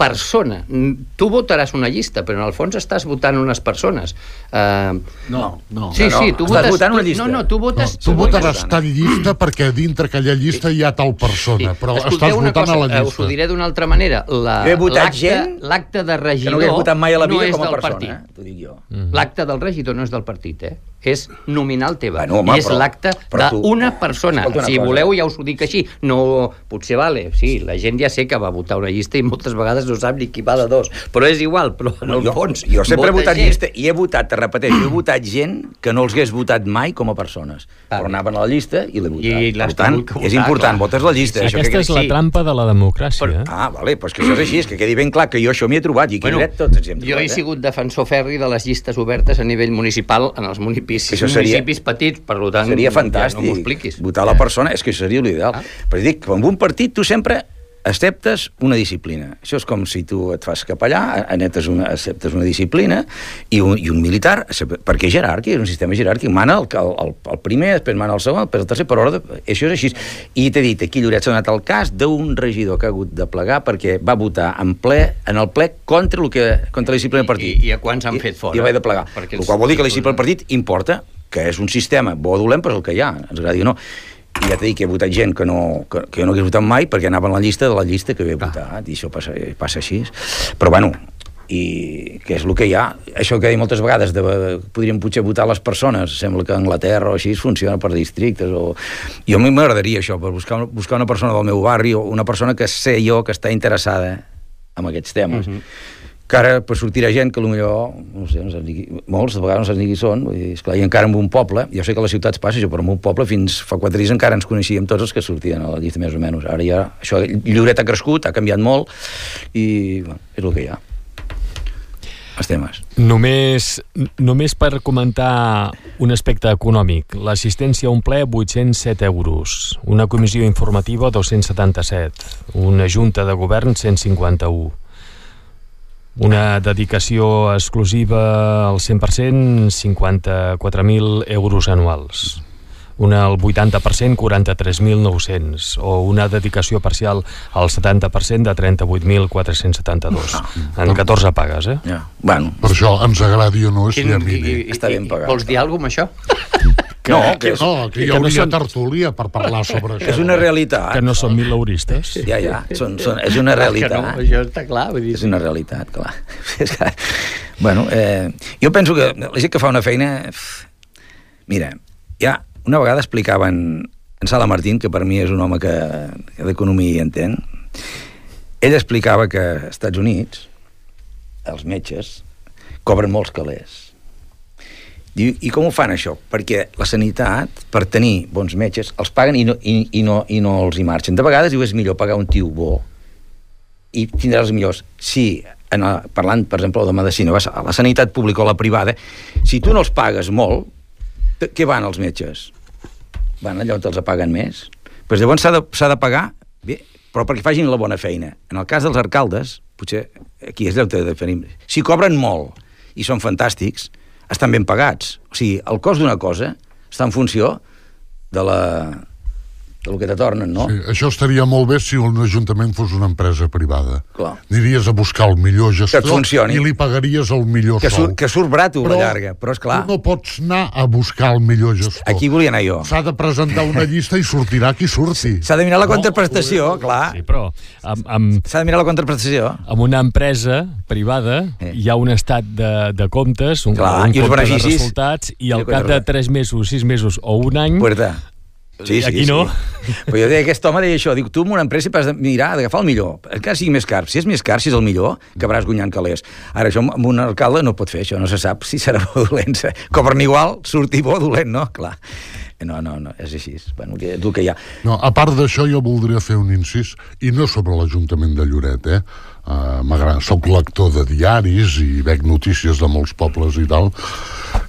persona. Mm, Tu votaràs una llista, però en el fons estàs votant unes persones. Uh, No, no. sí, no, sí, tu estàs votes... votant una llista. No, no, tu No, votes... tu votaràs votes- tal llista perquè dintre aquella llista hi ha tal persona, però Escolteu estàs una votant cosa, a la eh, Us llista. ho diré d'una altra manera. La- he votat l'acte- gent L'acte de Que regidor no hagués votat mai a la no vida és com a del persona, partit. eh? T'ho dic jo. L'acte del regidor no és del partit, eh? És nominal teva. Bueno, home, és l'acte però tu- d'una persona. Una Si cosa. voleu, ja us ho dic així. No, potser vale, sí, la gent ja sé que va votar una llista i moltes vegades no sap ni qui va de dos. Però és igual, però en el jo, fons... jo sempre he vota votat gent. llista i he votat, te repeteixo, he votat gent que no els hagués votat mai com a persones. Ah, però anaven a la llista i l'he votat. I l'has per tant, tingut que votar, és important, clar. votes la llista. això Aquesta que és la sí. trampa de la democràcia. Però- eh? Ah, vale, doncs que això és així, és que quedi ben clar que jo això m'hi he trobat i aquí Bueno, dret tots ens hi hem jo trobat. he sigut defensor ferri de les llistes obertes a nivell municipal en els municipis, Això seria- municipis petits, per tant, seria ja fantàstic. no m'ho expliquis. Votar la persona, és que això seria l'ideal. Ah. Però dic que amb un partit tu sempre acceptes una disciplina. Això és com si tu et fas capellà, anetes una, acceptes una disciplina, i un, i un militar, perquè és jeràrquic, és un sistema jeràrquic, mana el, el, el, primer, després mana el segon, després el tercer, per ordre, això és així. I t'he dit, aquí Lloret s'ha donat el cas d'un regidor que ha hagut de plegar perquè va votar en ple, en el ple contra, el que, contra la disciplina del partit. I- i a quants han fet fora? I, i va de plegar. El qual vol dir que la disciplina del partit importa, que és un sistema bo o dolent, però és el que hi ha, ens agradi o no. I ja t'he dit que he votat gent que, no, que, que jo no hagués votat mai perquè anava en la llista de la llista que havia votat, i això passa, passa així. Però bueno, i que és el que hi ha. Això que he moltes vegades, de, podríem potser votar les persones, sembla que a Anglaterra o així funciona per districtes, o... Jo a mi m'agradaria això, per buscar, buscar una persona del meu barri, o una persona que sé jo que està interessada en aquests temes. Uh -huh que ara pues, sortirà gent que potser, no sé, no qui, molts de vegades no saps ni qui són, vull dir, esclar, i encara en un poble, jo sé que a les ciutats passa això, però en un poble fins fa quatre dies encara ens coneixíem tots els que sortien a la llista més o menys. Ara ja, això, Lloret ha crescut, ha canviat molt, i bueno, és el que hi ha. els temes. Només, només per comentar un aspecte econòmic. L'assistència a un ple, 807 euros. Una comissió informativa, 277. Una junta de govern, 151. Una dedicació exclusiva al 100%, 54.000 euros anuals una al 80%, 43.900, o una dedicació parcial al 70% de 38.472. En 14 pagues, eh? Ja. Bueno, Per això, ens agradi o no, és Quin- llamini. i- i- Està ben i- pagat. Vols dir alguna cosa amb això? Que, No, que és- No, que hi que no hauria són- tertúlia per parlar sobre això. és una realitat. que no són milauristes. Ja, ja, són, són, és una Que realitat. no, això està clar. Vull dir, És una realitat, clar. És que, bueno, eh, jo penso que la gent que fa una feina... Mira, ja una vegada explicaven en Sala Martín, que per mi és un home que, que d'economia hi entén, ell explicava que als Estats Units els metges cobren molts calés. I, I com ho fan, això? Perquè la sanitat, per tenir bons metges, els paguen i no, i, i no, i no els hi marxen. De vegades diu és millor pagar un tio bo i tindràs els millors. Si, en la, parlant, per exemple, de medicina, vas a la sanitat pública o la privada, si tu no els pagues molt, què van els metges? Van allà on els paguen més. Pues llavors s'ha de, de pagar, bé, però perquè facin la bona feina. En el cas dels alcaldes, potser aquí és lloc de definir. Si cobren molt i són fantàstics, estan ben pagats. O sigui, el cost d'una cosa està en funció de la del que te tornen, no? Sí, això estaria molt bé si un ajuntament fos una empresa privada. Clar. Aniries a buscar el millor gestor i li pagaries el millor Que, sou. sur, que surt brato a la llarga, però és clar, Tu no pots anar a buscar el millor gestor. aquí volia anar jo. S'ha de presentar una llista i sortirà qui surti. S'ha de mirar la contraprestació, clar. Sí, però amb, amb, S'ha de mirar la contraprestació. amb una empresa privada Eh. hi ha un estat de, de comptes, un, Clar, un compte de resultats, i I al el cap de- 3 mesos, 6 mesos o un any... Puerta. Sí, sí, Aquí no. Sí. Però jo deia, aquest home deia això, diu, tu en una empresa has de mirar, d'agafar el millor, encara sigui més car. Si és més car, si és el millor, acabaràs guanyant calés. Ara, això amb un alcalde no pot fer això, no se sap si serà bo o dolent. Cobren igual, surti bo o dolent, no? Clar. No, no, no, és així. Bueno, és el que hi ha. No, a part d'això, jo voldria fer un incís, i no sobre l'Ajuntament de Lloret, eh? Uh, M'agrada, soc lector de diaris i veig notícies de molts pobles i tal.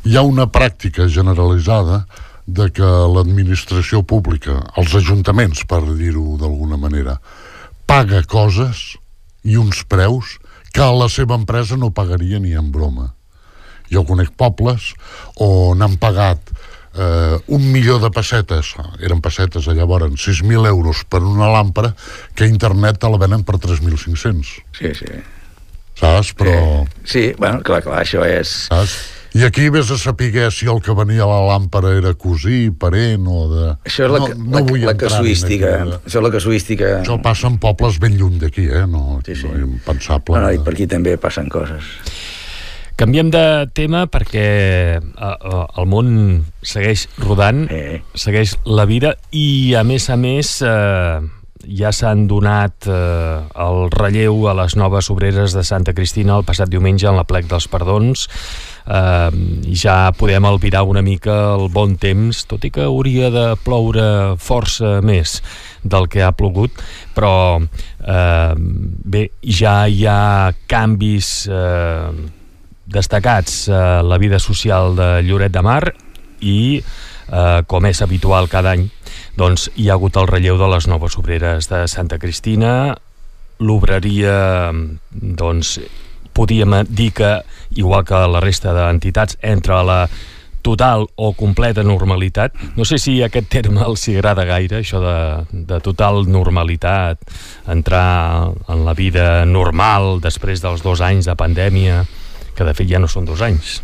Hi ha una pràctica generalitzada de que l'administració pública, els ajuntaments, per dir-ho d'alguna manera, paga coses i uns preus que a la seva empresa no pagaria ni en broma. Jo conec pobles on han pagat eh, un milió de pessetes, eren pessetes a llavors, 6.000 euros per una làmpara, que a internet te la venen per 3.500, Sí, sí. saps? Però, Sí, bueno, clar, clar, això és... saps? I aquí vés a saber si el que venia a la làmpara era cosí, parent o de... Això és la, no, no la, vull la entrar en casuística. aquella- Això és la casuística. Això passa en pobles ben lluny d'aquí, eh? No, Sí, sí. no impensable. Bueno, i per aquí també passen coses. Canviem de tema perquè eh, eh, el món segueix rodant, Eh. segueix la vida i, a més a més, eh, ja s'han donat eh, el relleu a les noves obreres de Santa Cristina el passat diumenge en la plec dels perdons. Eh, ja podem albirar una mica el bon temps, tot i que hauria de ploure força més del que ha plogut, però eh, bé, ja hi ha canvis eh, destacats a la vida social de Lloret de Mar i, eh, com és habitual cada any, doncs hi ha hagut el relleu de les noves obreres de Santa Cristina, l'obreria, doncs, podíem dir que, igual que la resta d'entitats, entre la total o completa normalitat. No sé si aquest terme els agrada gaire, això de, de total normalitat, entrar en la vida normal després dels dos anys de pandèmia, que de fet ja no són dos anys.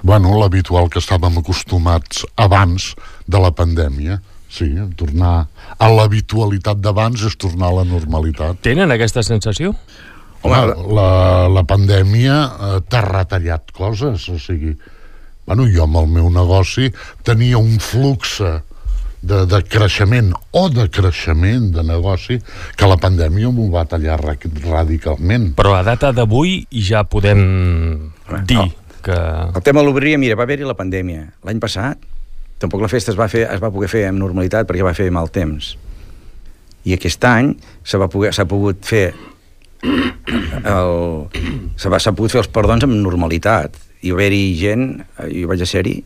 Bueno, l'habitual que estàvem acostumats abans de la pandèmia. Sí, tornar a l'habitualitat d'abans és tornar a la normalitat. Tenen aquesta sensació? Home, la, la pandèmia eh, t'ha retallat coses, o sigui... Bueno, jo amb el meu negoci tenia un flux de, de creixement o de creixement de negoci que la pandèmia m'ho va tallar ra- radicalment. Però a data d'avui ja podem dir no. que... El tema de l'obreria, mira, va haver-hi la pandèmia. L'any passat, tampoc la festa es va, fer, es va poder fer amb normalitat perquè va fer mal temps. I aquest any s'ha pogut fer el, s'ha pogut fer els perdons amb normalitat. I va haver-hi gent, eh, jo vaig a ser-hi,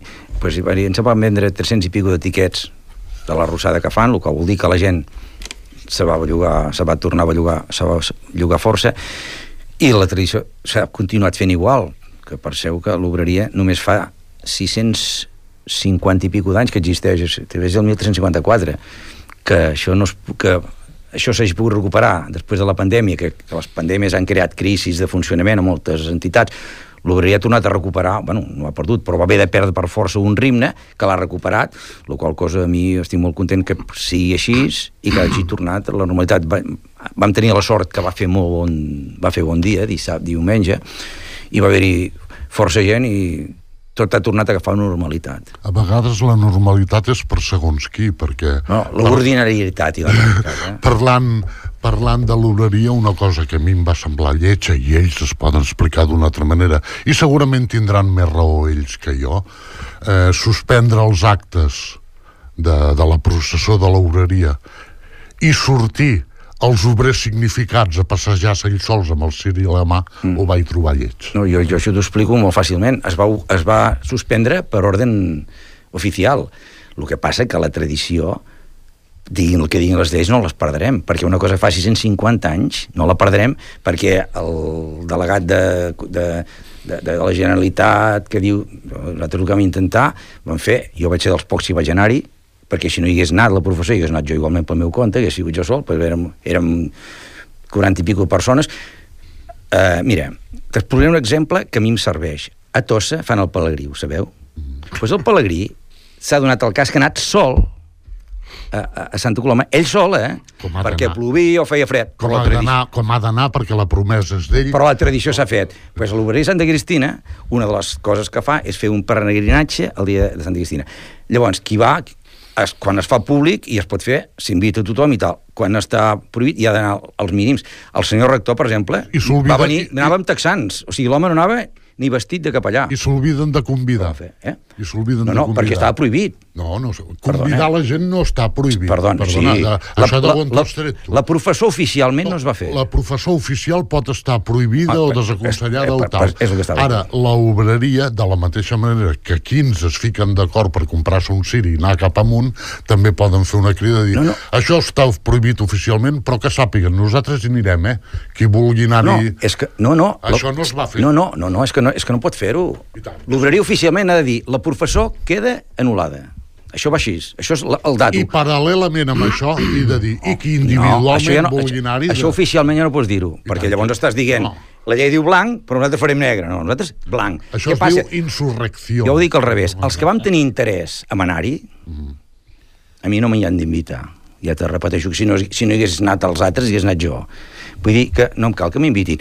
pues, hi ens van vendre 300 i pico de tiquets de la rossada que fan, el que vol dir que la gent se va bellugar, se va tornar a bellugar, se va llogar força, i la tradició s'ha continuat fent igual, que penseu que l'obreria només fa 650 i pico d'anys que existeix, des del 1354, que això no es, que això s'hagi pogut recuperar després de la pandèmia, que, que les pandèmies han creat crisis de funcionament a moltes entitats, ha tornat a recuperar, bueno, no ha perdut, però va haver de perdre per força un ritme que l'ha recuperat, la qual cosa a mi estic molt content que sigui així i que hagi tornat a la normalitat. Va, vam tenir la sort que va fer molt bon, va fer bon dia, dissabte, diumenge, i va haver-hi força gent i tot ha tornat a agafar una normalitat. A vegades la normalitat és per segons qui, perquè... No, l'ordinarietat i la normalitat. Eh? Parlant, parlant de l'oreria, una cosa que a mi em va semblar lletja i ells es poden explicar d'una altra manera, i segurament tindran més raó ells que jo, eh, suspendre els actes de, de la processó de l'oreria i sortir els obrers significats a passejar-se ells sols amb el ciri a la mà, mm. ho vaig trobar lleig. No, jo, jo això t'ho explico molt fàcilment. Es va, es va suspendre per ordre oficial. El que passa que la tradició diguin el que diguin les lleis, no les perdrem, perquè una cosa fa 650 anys no la perdrem perquè el delegat de, de, de, de la Generalitat que diu, nosaltres el que vam intentar, vam fer, jo vaig ser dels pocs que vaig anar-hi, perquè si no hi hagués anat la professora, hi hagués anat jo igualment pel meu compte, hagués sigut jo sol, perquè érem, érem 40 i pico persones. Uh, mira, t'exposaré un exemple que a mi em serveix. A Tossa fan el pelegrí, ho sabeu? Doncs pues el pelegrí s'ha donat el cas que ha anat sol a, a Santa Coloma, ell sol, eh? Perquè plovia o feia fred. Com ha d'anar com ha d'anar perquè la promesa és d'ell. però la tradició s'ha fet. Pues a l'Obreria de Santa Cristina, una de les coses que fa és fer un peregrinatge el dia de Santa Cristina. Llavors, qui va, es, quan es fa públic i es pot fer, s'invita a tothom i tal. Quan està prohibit, hi ha d'anar als mínims. El senyor rector, per exemple, I va venir, anava amb texans. O sigui, l'home no anava ni vestit de capellà. I s'obliden de convidar. Fer, eh? I s'obliden No, de no, convidar. perquè estava prohibit. No, no, convidar Perdona. la gent no està prohibit. Perdona, Perdona, sí. de, La, això de la, la, tu. la professor oficialment no es va fer. La professor oficial pot estar prohibida Ah, o desaconsellada és- o eh, tal. però és el que Ara, l'obreria, de la mateixa manera que 15 es fiquen d'acord per comprar-se un ciri i anar cap amunt, també poden fer una crida de dir No, no. això està prohibit oficialment, però que sàpiguen, nosaltres hi anirem, eh? Qui vulgui No, anar-hi... és que, no, no. Això no es va fer. No, no, no, no és, que no és que no pot fer-ho. L'obreria oficialment ha de dir la professor queda anul·lada. Això va així, això és la- el dato. I paral·lelament amb això, i de dir, i qui individualment no, això ja no, vulgui això, anar-hi... això oficialment ja no pots dir-ho, perquè tant. llavors estàs dient No. la llei diu blanc, però nosaltres farem negre. No, nosaltres blanc. Això Què es passa? diu insurrecció. Jo ho dic al revés. Els que vam tenir interès a anar-hi, a mi no m'hi han d'invitar. Ja te repeteixo que si no, si no hi hagués anat els altres, hi hagués anat jo. Vull dir que no em cal que m'invitin.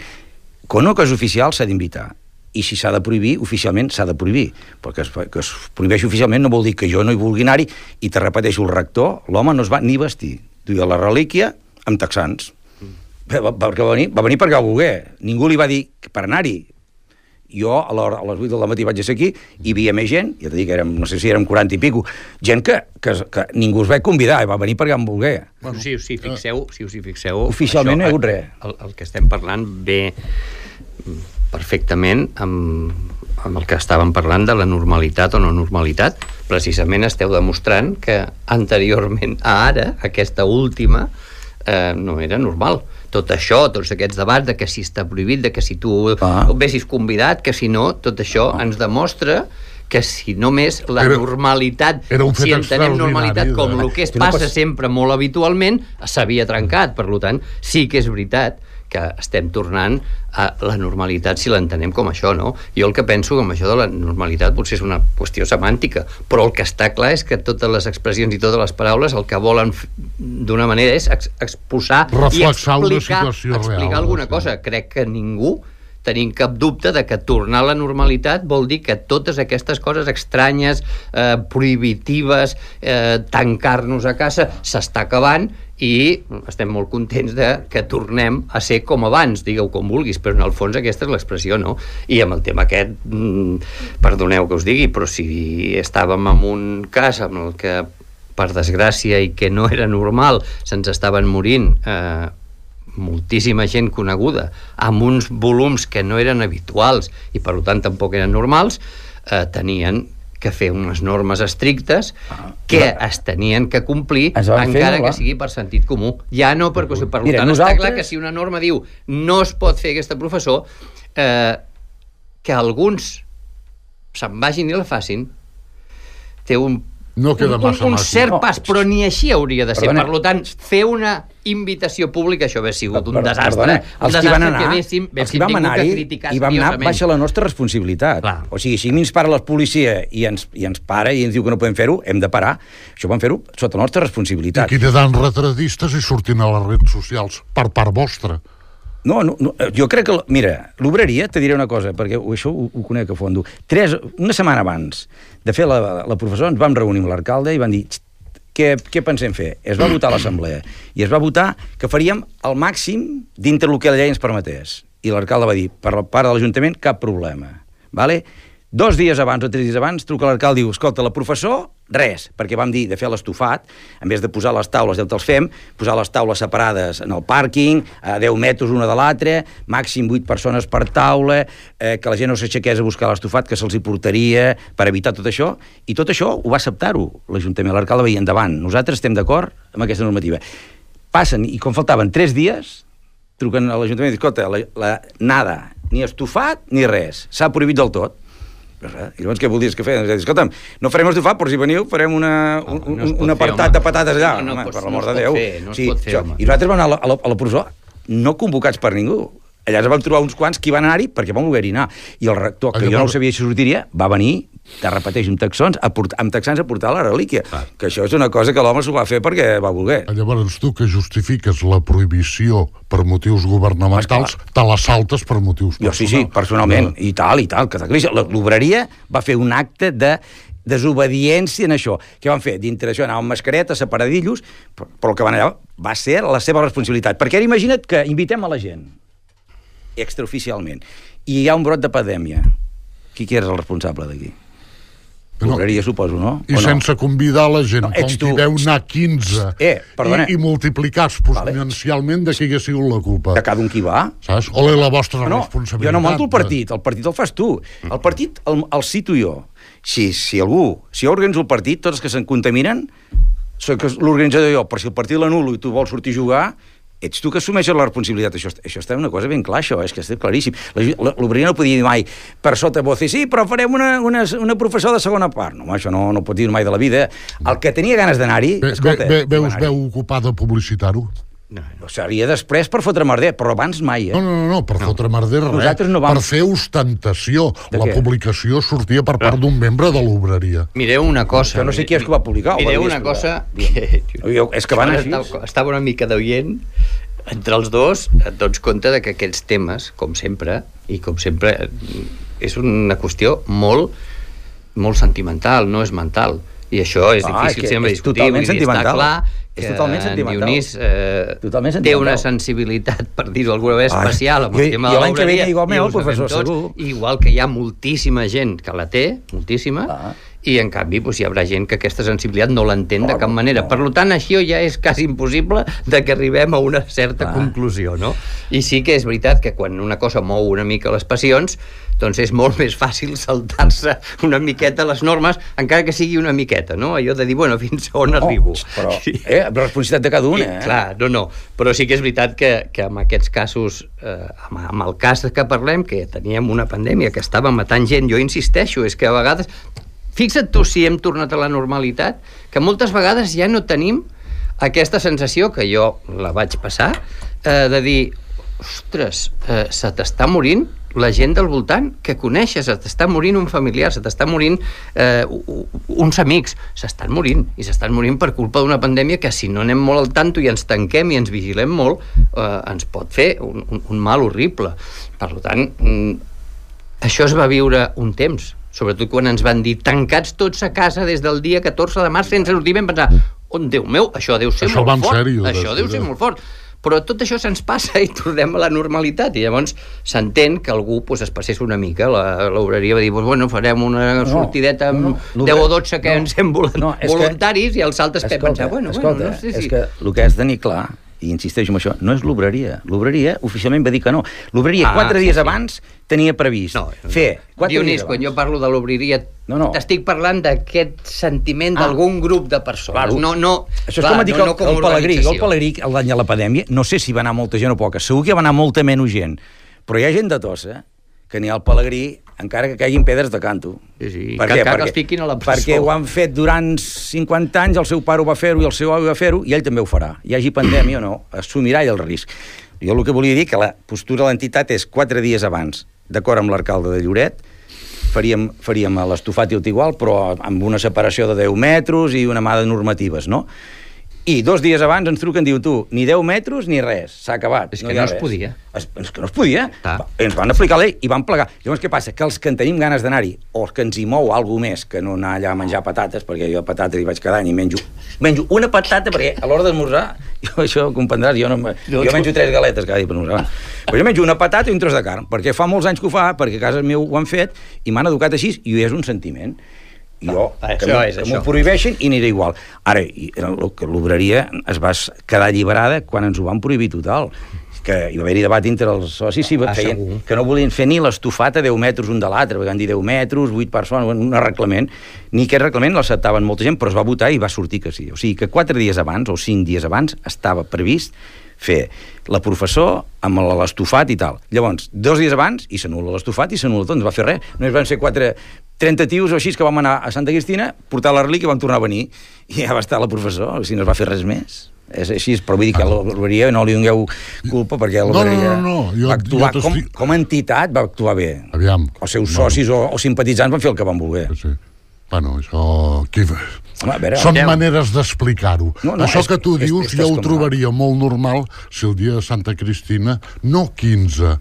Quan una cosa oficial s'ha d'invitar. I si s'ha de prohibir, oficialment s'ha de prohibir. Perquè es, que es prohibeixi oficialment no vol dir que jo no hi vulgui anar-hi. I te repeteixo, el rector, l'home no es va ni vestir. Duia la relíquia amb texans. Bé, va, perquè va venir, va venir perquè ho volgué. Ningú li va dir que per anar-hi. Jo a, a les 8 del matí vaig ser aquí, hi havia més gent, ja t'he dit que érem, no sé si érem 40 i pico, gent que, que, que ningú es va convidar, i va venir perquè em volgué. Bueno, si us hi fixeu, si us hi fixeu... Oficialment no hi ha hagut el- res. El, el que estem parlant ve perfectament amb, amb el que estàvem parlant de la normalitat o no normalitat. Precisament esteu demostrant que anteriorment a ara, aquesta última, eh, no era normal. Tot això, tots aquests debats de que si està prohibit, de que si tu Ah. vessis convidat, que si no, tot això ens demostra que si només la Era- normalitat, era un fet si entenem normalitat com el que es passa sempre molt habitualment, s'havia trencat. Per tant, sí que és veritat que estem tornant a la normalitat si l'entenem com això, no? Jo el que penso amb això de la normalitat potser és una qüestió semàntica, però el que està clar és que totes les expressions i totes les paraules el que volen d'una manera és ex exposar i Reflexar una explicar, situació explicar real, alguna sí. cosa. Crec que ningú tenim cap dubte de que tornar a la normalitat vol dir que totes aquestes coses estranyes, eh, prohibitives, eh, tancar-nos a casa, s'està acabant i estem molt contents de que tornem a ser com abans, digueu com vulguis, però en el fons aquesta és l'expressió, no? I amb el tema aquest, mm, perdoneu que us digui, però si estàvem en un cas amb el que per desgràcia i que no era normal, se'ns estaven morint eh, moltíssima gent coneguda, amb uns volums que no eren habituals i per tant tampoc eren normals, eh, tenien que fer unes normes estrictes Ah, que es tenien que complir fer, encara no, que sigui per sentit comú. Ja no per qüestió. Per Mira, tant, nosaltres- està clar que si una norma diu no es pot fer aquesta professor, eh, que alguns se'n vagin i la facin, té un No queda un, massa un, un cert No. pas, però ni així hauria de ser. Perdona. Per tant, fer una invitació pública, això hauria sigut un desastre. perdona, un els que van desastre anar, que haguéssim, els que vam tingut anar que criticar i vam anar baixa la nostra responsabilitat. Clar. O sigui, si a mi ens para la policia i ens, i ens para i ens diu que no podem fer-ho, hem de parar. Això vam fer-ho sota la nostra I responsabilitat. quedant retradistes i sortint a les redes socials per part vostra. No, no, no, jo crec que... Mira, l'obreria, te diré una cosa, perquè això ho, ho conec a fondo. Tres, una setmana abans de fer la, la professora, ens vam reunir amb l'alcalde i van dir "Xt, què, què pensem fer? Es va votar a l'assemblea i es va votar que faríem el màxim dintre el que la llei ens permetés. I l'alcalde va dir, per la part de l'Ajuntament, cap problema. Vale? Dos dies abans o tres dies abans truca l'alcalde i diu, escolta, la professor, res, perquè vam dir de fer l'estofat, en vez de posar les taules ja te'ls fem, posar les taules separades en el pàrquing, a 10 metres una de l'altra, màxim 8 persones per taula, eh, que la gent no s'aixequés a buscar l'estofat, que se'ls hi portaria per evitar tot això, i tot això ho va acceptar-ho l'Ajuntament, l'alcalde dir endavant, nosaltres estem d'acord amb aquesta normativa. Passen, i com faltaven 3 dies, truquen a l'Ajuntament i diuen, escolta, la, la, nada, ni estofat ni res, s'ha prohibit del tot. Res, I llavors què voldries que fem? Escolta'm, no farem estofat, però si veniu farem una, un, no un, un fer, apartat home. de patates allà. No, no home, pots- per no l'amor es de Déu. fer, no pot fer, home. I nosaltres vam anar a la, a la, a la presó no convocats per ningú. Allà ens vam trobar uns quants que hi van anar-hi perquè vam voler-hi anar. I el rector, que Allò jo no ho sabia si sortiria, va venir, te repeteix, amb texans, a port, amb texans a portar la relíquia. Que això és una cosa que l'home s'ho va fer perquè va voler. Llavors tu que justifiques la prohibició per motius governamentals, te la saltes per motius Jo personals. sí, sí, personalment, i tal, i tal, que l'obreria va fer un acte de desobediència en això. Què van fer? Dintre d'això anaven mascareta, separadillos, però, però el que van allà va ser la seva responsabilitat. Perquè ara imagina't que invitem a la gent, extraoficialment, i hi ha un brot de pandèmia. Qui qui és el responsable d'aquí? No. L'obreria, suposo, no? I O no? sense convidar la gent, No, com qui veu anar 15 Eh, perdona. i, i multiplicar exponencialment de qui hagués sigut la culpa. De cada un qui va. Saps? Ole la vostra No, responsabilitat. jo no monto el partit, el partit el fas tu. El partit el, el cito jo. Si, si algú, si jo organitzo el partit, tots els que se'n contaminen, soc l'organitzador jo, però si el partit l'anulo i tu vols sortir a jugar, ets tu que assumeixes la responsabilitat. Això, això està una cosa ben clar, això, és que està claríssim. La- L'Obrera no podia dir mai per sota voz, sí, però farem una, una, una professora de segona part. No, això no, no pot dir mai de la vida. El que tenia ganes d'anar-hi, Ve, ve, escolta... ve, va veus, veu ocupat de publicitar-ho? No, no. Seria després per fotre merder, però abans mai, eh? No, no, no, no per no. fotre merder res. Nosaltres no vam- Per fer ostentació. De La què? publicació sortia per part d'un membre de l'obreria. Mireu una cosa. Que no sé qui és que va publicar, o va Mireu una cosa que... Jo- és que van així. Estava, estava una mica d'oient entre els dos et dones compte de que aquests temes, com sempre, i com sempre, és una qüestió molt, molt sentimental, no és mental. I això és Ah, difícil és que sempre és discutir. totalment vull dir, sentimental. Està clar És que totalment en sentimental. Dionís eh, Totalment té sentimental. una sensibilitat, per dir-ho d'alguna manera, Ai, especial amb jo- el tema jo de l'any que ve l'obreria. hi ha igual i meu, ho sabem professor, tots, segur. Igual que hi ha moltíssima gent que la té, moltíssima, Ah. I en canvi doncs, hi haurà gent que aquesta sensibilitat no l'entén de cap manera. no. Per tant, això ja és quasi impossible de que arribem a una certa Clar. conclusió, no? I sí que és veritat que quan una cosa mou una mica les passions, doncs és molt més fàcil saltar-se una miqueta les normes, encara que sigui una miqueta, no? Allò de dir, bueno, fins on arribo. Però, Sí. eh, la responsabilitat de cada un, I, eh? Clar, no, no. Però sí que és veritat que, que en aquests casos, eh, amb, amb el cas que parlem, que teníem una pandèmia que estava matant gent, jo insisteixo, és que a vegades... Fixa't tu si hem tornat a la normalitat, que moltes vegades ja no tenim aquesta sensació, que jo la vaig passar, eh, de dir, ostres, eh, se t'està morint la gent del voltant que coneixes, se t'està morint un familiar, se t'està morint eh, uns amics, s'estan morint, i s'estan morint per culpa d'una pandèmia que si no anem molt al tanto i ens tanquem i ens vigilem molt, eh, ens pot fer un, un, un mal horrible. Per tant, mm, això es va viure un temps, sobretot quan ens van dir tancats tots a casa des del dia 14 de març sense sortir, vam pensar, on Déu meu, això deu ser Això molt fort, sèrio, això deu ser molt fort però tot això se'ns passa i tornem a la normalitat i llavors s'entén que algú pues, es passés una mica la- l'obreria va dir, pues, bueno, farem una No, sortideta amb no, no, 10 o 12 que no, ens hem volen, no, és que- voluntaris i els altres que Escolta, pensar, bueno, escolta, bueno, no sé és si... que el que has de tenir clar i insisteixo en això, no és l'obreria. L'obreria oficialment va dir que no. L'obreria, Ah, quatre sí, dies sí. abans, tenia previst No, fer quatre Dionís, dies quan jo parlo de l'obriria, No, no. t'estic parlant d'aquest sentiment Ah. d'algun grup de persones. Claro. No, no, Això és com a dir que el, com el Pelegrí, el Pelegrí, l'any de la pandèmia, no sé si va anar molta gent o poca, segur que va anar molta menys gent, però hi ha gent de tossa que n'hi ha al Pelegrí, encara que caiguin pedres de canto. Sí, sí, Per que què? Perquè- fiquin a la presó. Perquè ho han fet durant 50 anys, el seu pare ho va fer-ho i el seu avi va fer-ho, i ell també ho farà. Hi hagi pandèmia o no, assumirà ell el risc. Jo el que volia dir que la postura de l'entitat és quatre dies abans, d'acord amb l'alcalde de Lloret, faríem, faríem l'estofat i el igual, però amb una separació de 10 metres i una mà de normatives, no? I dos dies abans ens truquen, diu tu, ni 10 metres ni res, s'ha acabat. És que ha no es res. podia. Es, és que no es podia. Ah. Ens van aplicar la i van plegar. Llavors, què passa? Que els que en tenim ganes d'anar-hi, o els que ens hi mou alguna més que no anar allà a menjar patates, perquè jo patates hi vaig cada any i menjo, menjo una patata, perquè a l'hora d'esmorzar, jo això ho comprendràs, jo, no, me- No, jo menjo tres galetes cada dia per esmorzar. Però jo menjo una patata i un tros de carn, perquè fa molts anys que ho fa, perquè a casa meu ho han fet, i m'han educat així, i és un sentiment. Jo, Ah, que que m'ho prohibeixen i aniré igual. Ara, que l'obreria es va quedar alliberada quan ens ho van prohibir total que hi va haver-hi debat entre els socis si Ah, feien, segur. que no volien fer ni l'estofat a 10 metres un de l'altre, van dir 10 metres, 8 persones, un reglament, ni aquest reglament l'acceptaven molta gent, però es va votar i va sortir que sí. O sigui que 4 dies abans o 5 dies abans estava previst fer la professor amb l'estofat i tal. Llavors, dos dies abans, i s'anul·la l'estofat i s'anul·la tot, no va fer res. Només van ser quatre, 30 tios o així que vam anar a Santa Cristina, portar la relíquia i vam tornar a venir. I ja va estar la professor, o sigui, no es va fer res més. És així, però vull dir que l'obreria no li dongueu culpa perquè no, l'obreria no, no, jo- va actuar jo com, com a entitat, va actuar bé. Aviam. Els seus No. socis o, o simpatitzants van fer el que van voler. Sí. Bueno, això... Qui... Home, a veure, Són aviam. maneres d'explicar-ho. No, no, Això és- que tu és- dius és jo ho trobaria molt normal si el dia de Santa Cristina, no 15,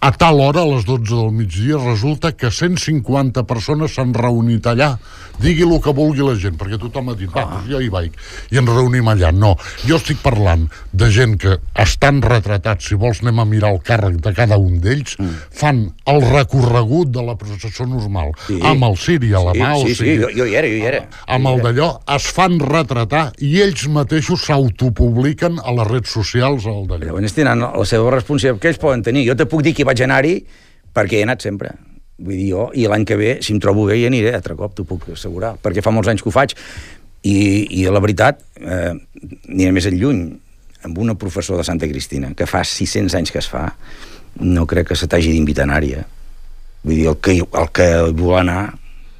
a tal hora, a les 12 del migdia, resulta que 150 persones s'han reunit allà. Digui el que vulgui la gent, perquè tothom ha dit, va, doncs jo hi vaig, i ens reunim allà. No, jo estic parlant de gent que estan retratats, si vols anem a mirar el càrrec de cada un d'ells, mm. fan el recorregut de la processó normal, Sí. amb el ciri a la sí, mà, sí, o sí, sigui, jo, jo hi era, jo hi era. amb el d'allò, es fan retratar i ells mateixos s'autopubliquen a les redes socials el d'allò. Llavors tenen la seva responsabilitat que ells poden tenir. Jo te puc dir que vaig anar-hi perquè he anat sempre. Vull dir, jo, i l'any que ve, si em trobo bé, hi aniré altre cop, t'ho puc assegurar, perquè fa molts anys que ho faig. I, i la veritat, eh, aniré més enlluny, amb una professor de Santa Cristina, que fa 600 anys que es fa, no crec que se t'hagi d'invitar a anar-hi, eh? Vull dir, el que, el que vol anar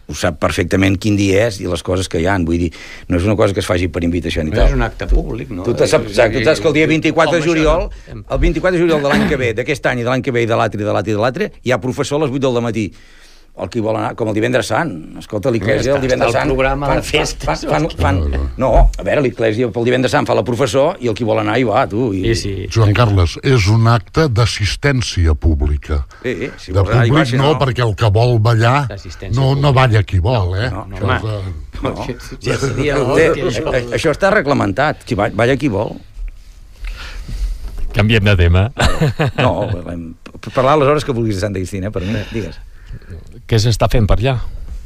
ho sap perfectament quin dia és i les coses que hi han. Vull dir, no és una cosa que es faci per invitació ni No tal. és un acte públic, no? Tu, te saps, exacte, tu saps que el dia 24 de juliol, el 24 de juliol de l'any que ve, d'aquest any i de l'any que ve i de l'altre, i de l'altre, i de l'altre, hi ha professor a les 8 del matí el qui vol anar, com el divendres sant. Escolta, l'Iglésia el divendres està el sant... programa de festes. Fan, fan, fan, fan, no, a veure, l'Iglésia pel divendres sant fa la professor i el qui vol anar hi va, tu. I, Sí, sí. Joan Carles, és un acte d'assistència pública. Sí, si de hi va, públic si no, perquè el que vol ballar no, no balla qui vol, eh? no, no, Això home. és de- No. Ja seria Té, l'hòstia, això. està reglamentat, qui va, balla qui vol. Canviem de tema. No, parlar les hores que vulguis de Santa Cristina, per mi, digues. Què s'està fent per allà?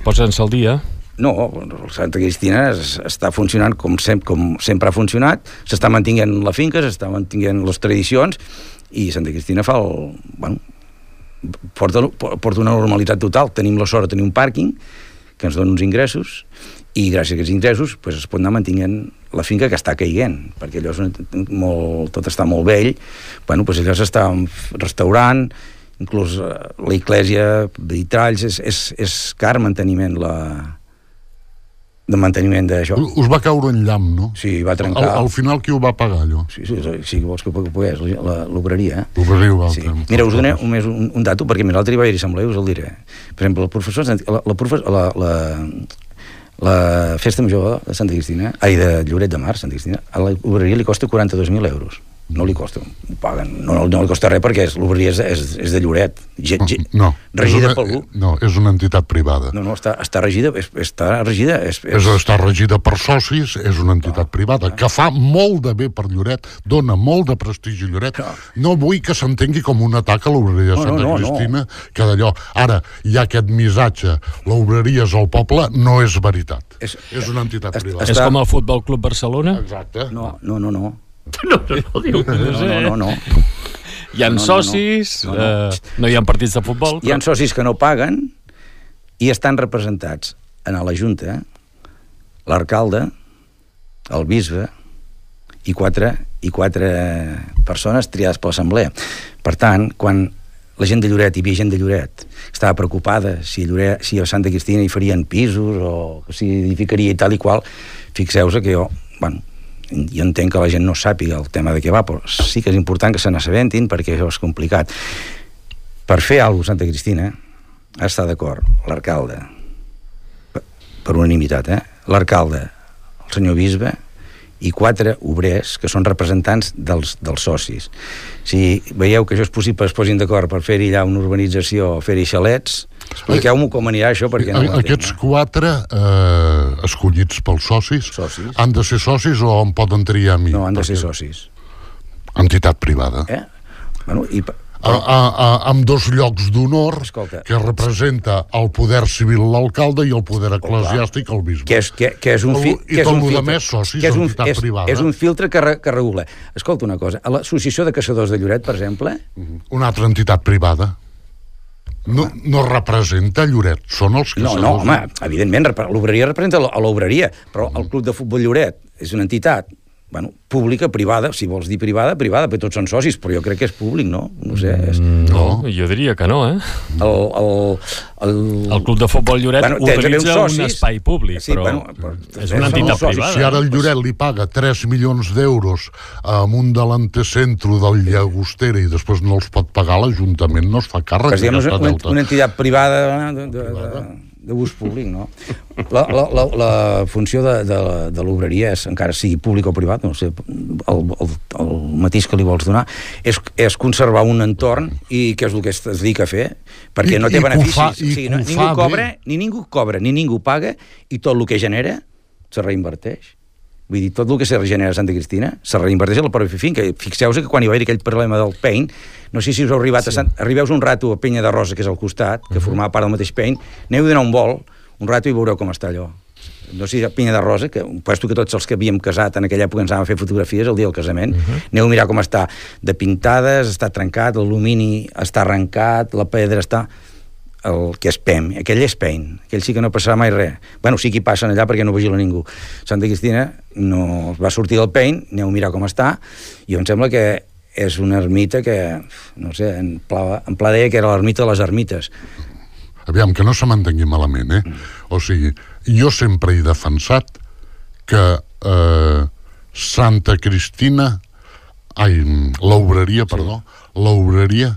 Posa'ns al dia. No, Santa Cristina es, està funcionant com, sem com sempre ha funcionat, s'està mantinguent la finca, s'està mantinguent les tradicions, i Santa Cristina fa el... Bueno, porta, porta una normalitat total. Tenim la sort de tenir un pàrquing que ens dona uns ingressos i gràcies a aquests ingressos pues, es pot anar mantinguent la finca que està caiguent, perquè allò és molt, tot està molt vell, bueno, pues allò s'està restaurant, inclús eh, la iglesia, vitralls, és, és, és car manteniment la, de manteniment d'això. Us va caure un llamp, no? Sí, va Al, trencar. al final qui ho va pagar, allò? Sí, sí, sí, sí, vols que ho pogués, la- l'obreria, eh? L'obreriu va Sí. Mira, us dono un, més un, un dato, perquè més l'altre hi va haver-hi assemblea, us el diré. Per exemple, el professor, la, la, la, la, la festa major de Santa Cristina, ai, de Lloret de Mar, Santa Cristina, a l'obreria li costa 42.000 euros. No li costa, ho paguen. No, no, no li costa res perquè és- l'obreria és, és, és de Lloret, ge, ge, No, regida és una, per algú. No, és una entitat privada. No, no, està, està regida, és, està regida... És, És, està regida per socis, és una entitat privada, que fa molt de bé per Lloret, dona molt de prestigi a Lloret. No vull que s'entengui com un atac a l'obreria de No, no, Santa no, no. Cristina, que d'allò... Ara, hi ha aquest missatge, l'obreria és el poble, no és veritat. És- És, una entitat privada. Està- És com el Futbol Club Barcelona? Exacte. No, no, no, no. No, no, no, diu. No sé. No, no, no. Hi ha No, no, no. socis, No, no, no. Eh, no hi ha partits de futbol. Hi ha socis que no paguen i estan representats en la Junta l'alcalde, el bisbe i quatre, i quatre persones triades per l'Assemblea. Per tant, quan la gent de Lloret, hi havia gent de Lloret, estava preocupada si a, Lloret, si a Santa Cristina hi farien pisos o si edificaria i tal i qual, fixeu-vos que jo, bueno, jo entenc que la gent no sàpiga el tema de què va, però sí que és important que se n'assabentin perquè això és complicat. Per fer alguna cosa Santa Cristina d'estar d'acord l'alcalde, per unanimitat, eh? l'alcalde, el senyor bisbe i quatre obrers que són representants dels, dels socis. Si veieu que això és possible, es posin d'acord per fer-hi allà una urbanització o fer-hi xalets, expliqueu-m'ho com anirà això perquè no Aquests eh? quatre eh, escollits pels socis, Socis. han de ser socis o en poden triar a mi? No, han de ser socis. Entitat privada. Eh? Bueno, i, A, a, a, amb dos llocs d'honor que representa el poder civil l'alcalde i el poder eclesiàstic el bisbe. que és, que, que és un, fi, I que és tot un filtre, més socis que és un, d'entitat és, privada. és un filtre que, re, que regula. Escolta una cosa, a l'Associació de Caçadors de Lloret, per exemple, Una altra entitat privada. No, no representa Lloret, són els no, caçadors. no, home, evidentment, l'obreria representa l'obreria, però el Club de Futbol Lloret és una entitat bueno, pública, privada, si vols dir privada, privada, perquè tots són socis, però jo crec que és públic, no? No sé, és... No, jo diria que no, eh? El, el, el, El Club de Futbol Lloret Bueno, utilitza uns un socis. espai públic, Sí, però, bueno, però és una entitat socis. privada. Si ara el Lloret li paga 3 milions d'euros amb un delanter centre del Llagostera i després no els pot pagar, l'Ajuntament no es fa càrrec diguem, d'aquesta una, una entitat privada de, de, de, de ús públic, no? La, la, la, la funció de, de, de l'obreria és, encara sigui públic o privat, no sé, el, el, el matís que li vols donar, és, és conservar un entorn i què és el que es dedica a fer, perquè I- no i té ho beneficis. fa- o i sigui, no, ningú cobra, bé. ni ningú cobra, ni ningú paga, i tot el que genera se reinverteix. Vull dir, tot el que se regenera a Santa Cristina se reinverteix a la pròpia finca. Fixeu-vos que quan hi va haver aquell problema del Pain, no sé si us heu arribat sí. a Sant... Arribeu un rato a Penya de Rosa, que és al costat, que Mhm. formava part del mateix Pain, aneu a donar un vol, un rato i veureu com està allò. No sé si a Penya de Rosa, que puesto que tots els que havíem casat en aquella època ens anàvem a fer fotografies el dia del casament, uh Mhm. -huh. aneu a mirar com està de pintades, està trencat, l'alumini està arrencat, la pedra està el que és PEM, aquell és PEN, aquell sí que no passarà mai res. Bueno, sí que hi passen allà perquè no vigila ningú. Santa Cristina no va sortir del PEN, aneu a mirar com està, i em sembla que és una ermita que, no sé, en pla, en pla deia que era l'ermita de les ermites. Aviam, que no se m'entengui malament, eh? O sigui, jo sempre he defensat que eh, Santa Cristina, ai, l'obreria, perdó, l'obreria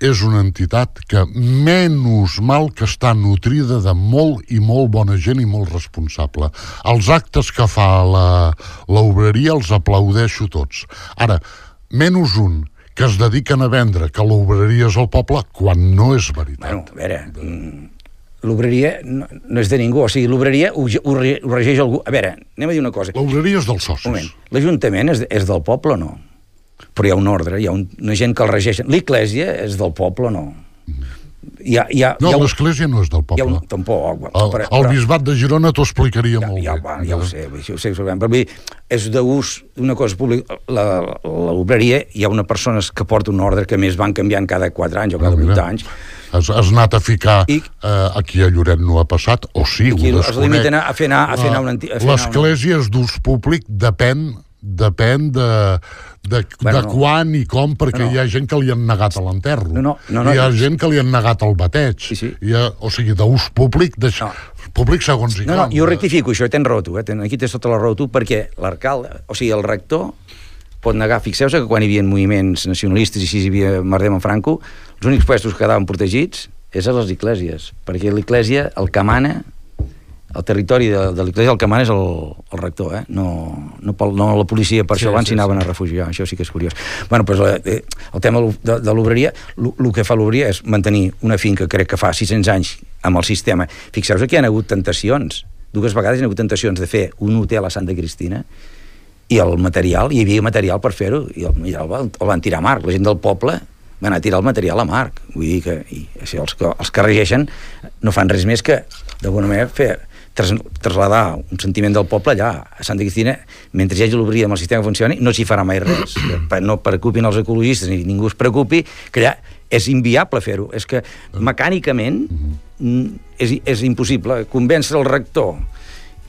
és una entitat que menys mal que està nutrida de molt i molt bona gent i molt responsable. Els actes que fa la- l'obreria els aplaudeixo tots. Ara, menys un que es dediquen a vendre que l'obreria és el poble quan no és veritat. Bueno, a veure, mm, l'obreria no, no és de ningú, o sigui, l'obreria ho, ho, re- ho regeix algú... A veure, anem a dir una cosa. L'obreria és dels Un socis. moment, l'Ajuntament és, és del poble o no? Però hi ha un ordre, hi ha un, una gent que el regeix. L'Eglésia és del poble no? Hi ha, hi ha, No, un, l'església no és del poble. un, tampoc. El, però- el bisbat de Girona t'ho explicaria ja, molt ja, bé. va, ja ho sé, això ho sé, ho sé, però vull dir, és d'ús d'una cosa pública. L'obreria, hi ha una persona que porta un ordre que més van canviant cada 4 anys o cada Ah, 8 mira. anys. Has, has anat a ficar... I- eh, aquí a Lloret no ha passat, o sí, Aquí ho es desconec. limiten a- fer anar- a fer anar una anti- a fer anar una- L'església és d'ús públic, depèn depèn de, de, Bueno, de no. quan i com, perquè No, no. hi ha gent que li han negat a l'enterro. No, no, no, no, hi ha no. gent que li han negat el bateig. Sí, sí. Hi ha, o sigui, d'ús públic, de, No. públic segons i No, no, com. jo ho rectifico, això tens raó tu, eh? Ten- aquí tens tota la raó tu, perquè l'alcalde, o sigui, el rector pot negar, fixeu-se que quan hi havia moviments nacionalistes i si hi havia merdem en Franco, els únics puestos que quedaven protegits és a les eclèsies, perquè l'eclèsia, el que mana, el territori de, de l'Eglésia el que mana és el, el rector, eh? no, no, pel, no la policia, per Sí, això abans sí, anaven a refugiar, això sí que és curiós. Bueno, doncs, eh, el tema de, de l'obreria, el que fa l'obreria és mantenir una finca, crec que fa 600 anys, amb el sistema. Fixeu-vos que hi ha hagut tentacions, dues vegades hi ha hagut tentacions de fer un hotel a Santa Cristina, i el material, hi havia material per fer-ho, i el, i el, van- el van tirar a Marc, la gent del poble va anar a tirar el material a Marc, vull dir que i, això, els, que els que regeixen no fan res més que, d'alguna manera, fer, tras, trasladar un sentiment del poble allà, a Santa Cristina, mentre hi hagi l'obria amb el sistema que funcioni, no s'hi farà mai res. No preocupin els ecologistes ni ningú es preocupi, que allà és inviable fer-ho. És que mecànicament mm, és, és impossible. Convèncer el rector,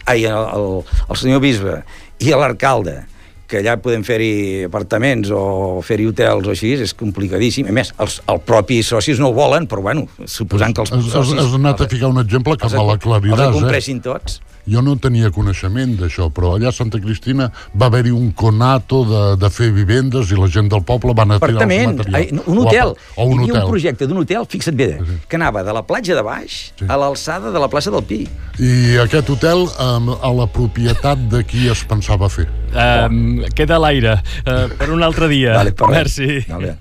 ai, el, el, el senyor bisbe i l'alcalde que allà podem fer-hi apartaments o fer-hi hotels o així, és complicadíssim. A més, els, els propis socis no ho volen, però bueno, suposant que els Has, socis... has anat a ficar un exemple que els, me els l'aclariràs, eh? compressin tots. Jo no tenia coneixement d'això, però allà a Santa Cristina va haver-hi un conato de, de fer vivendes i la gent del poble van a tirar els materials. un hotel. O, o un Hi havia hotel. un projecte d'un hotel, fixa't bé, que anava de la platja de baix Sí. a l'alçada de la plaça del Pi. I aquest hotel, a la propietat de qui es pensava fer? Um, queda a l'aire. Uh, per un altre dia. Vale. Merci. Vale.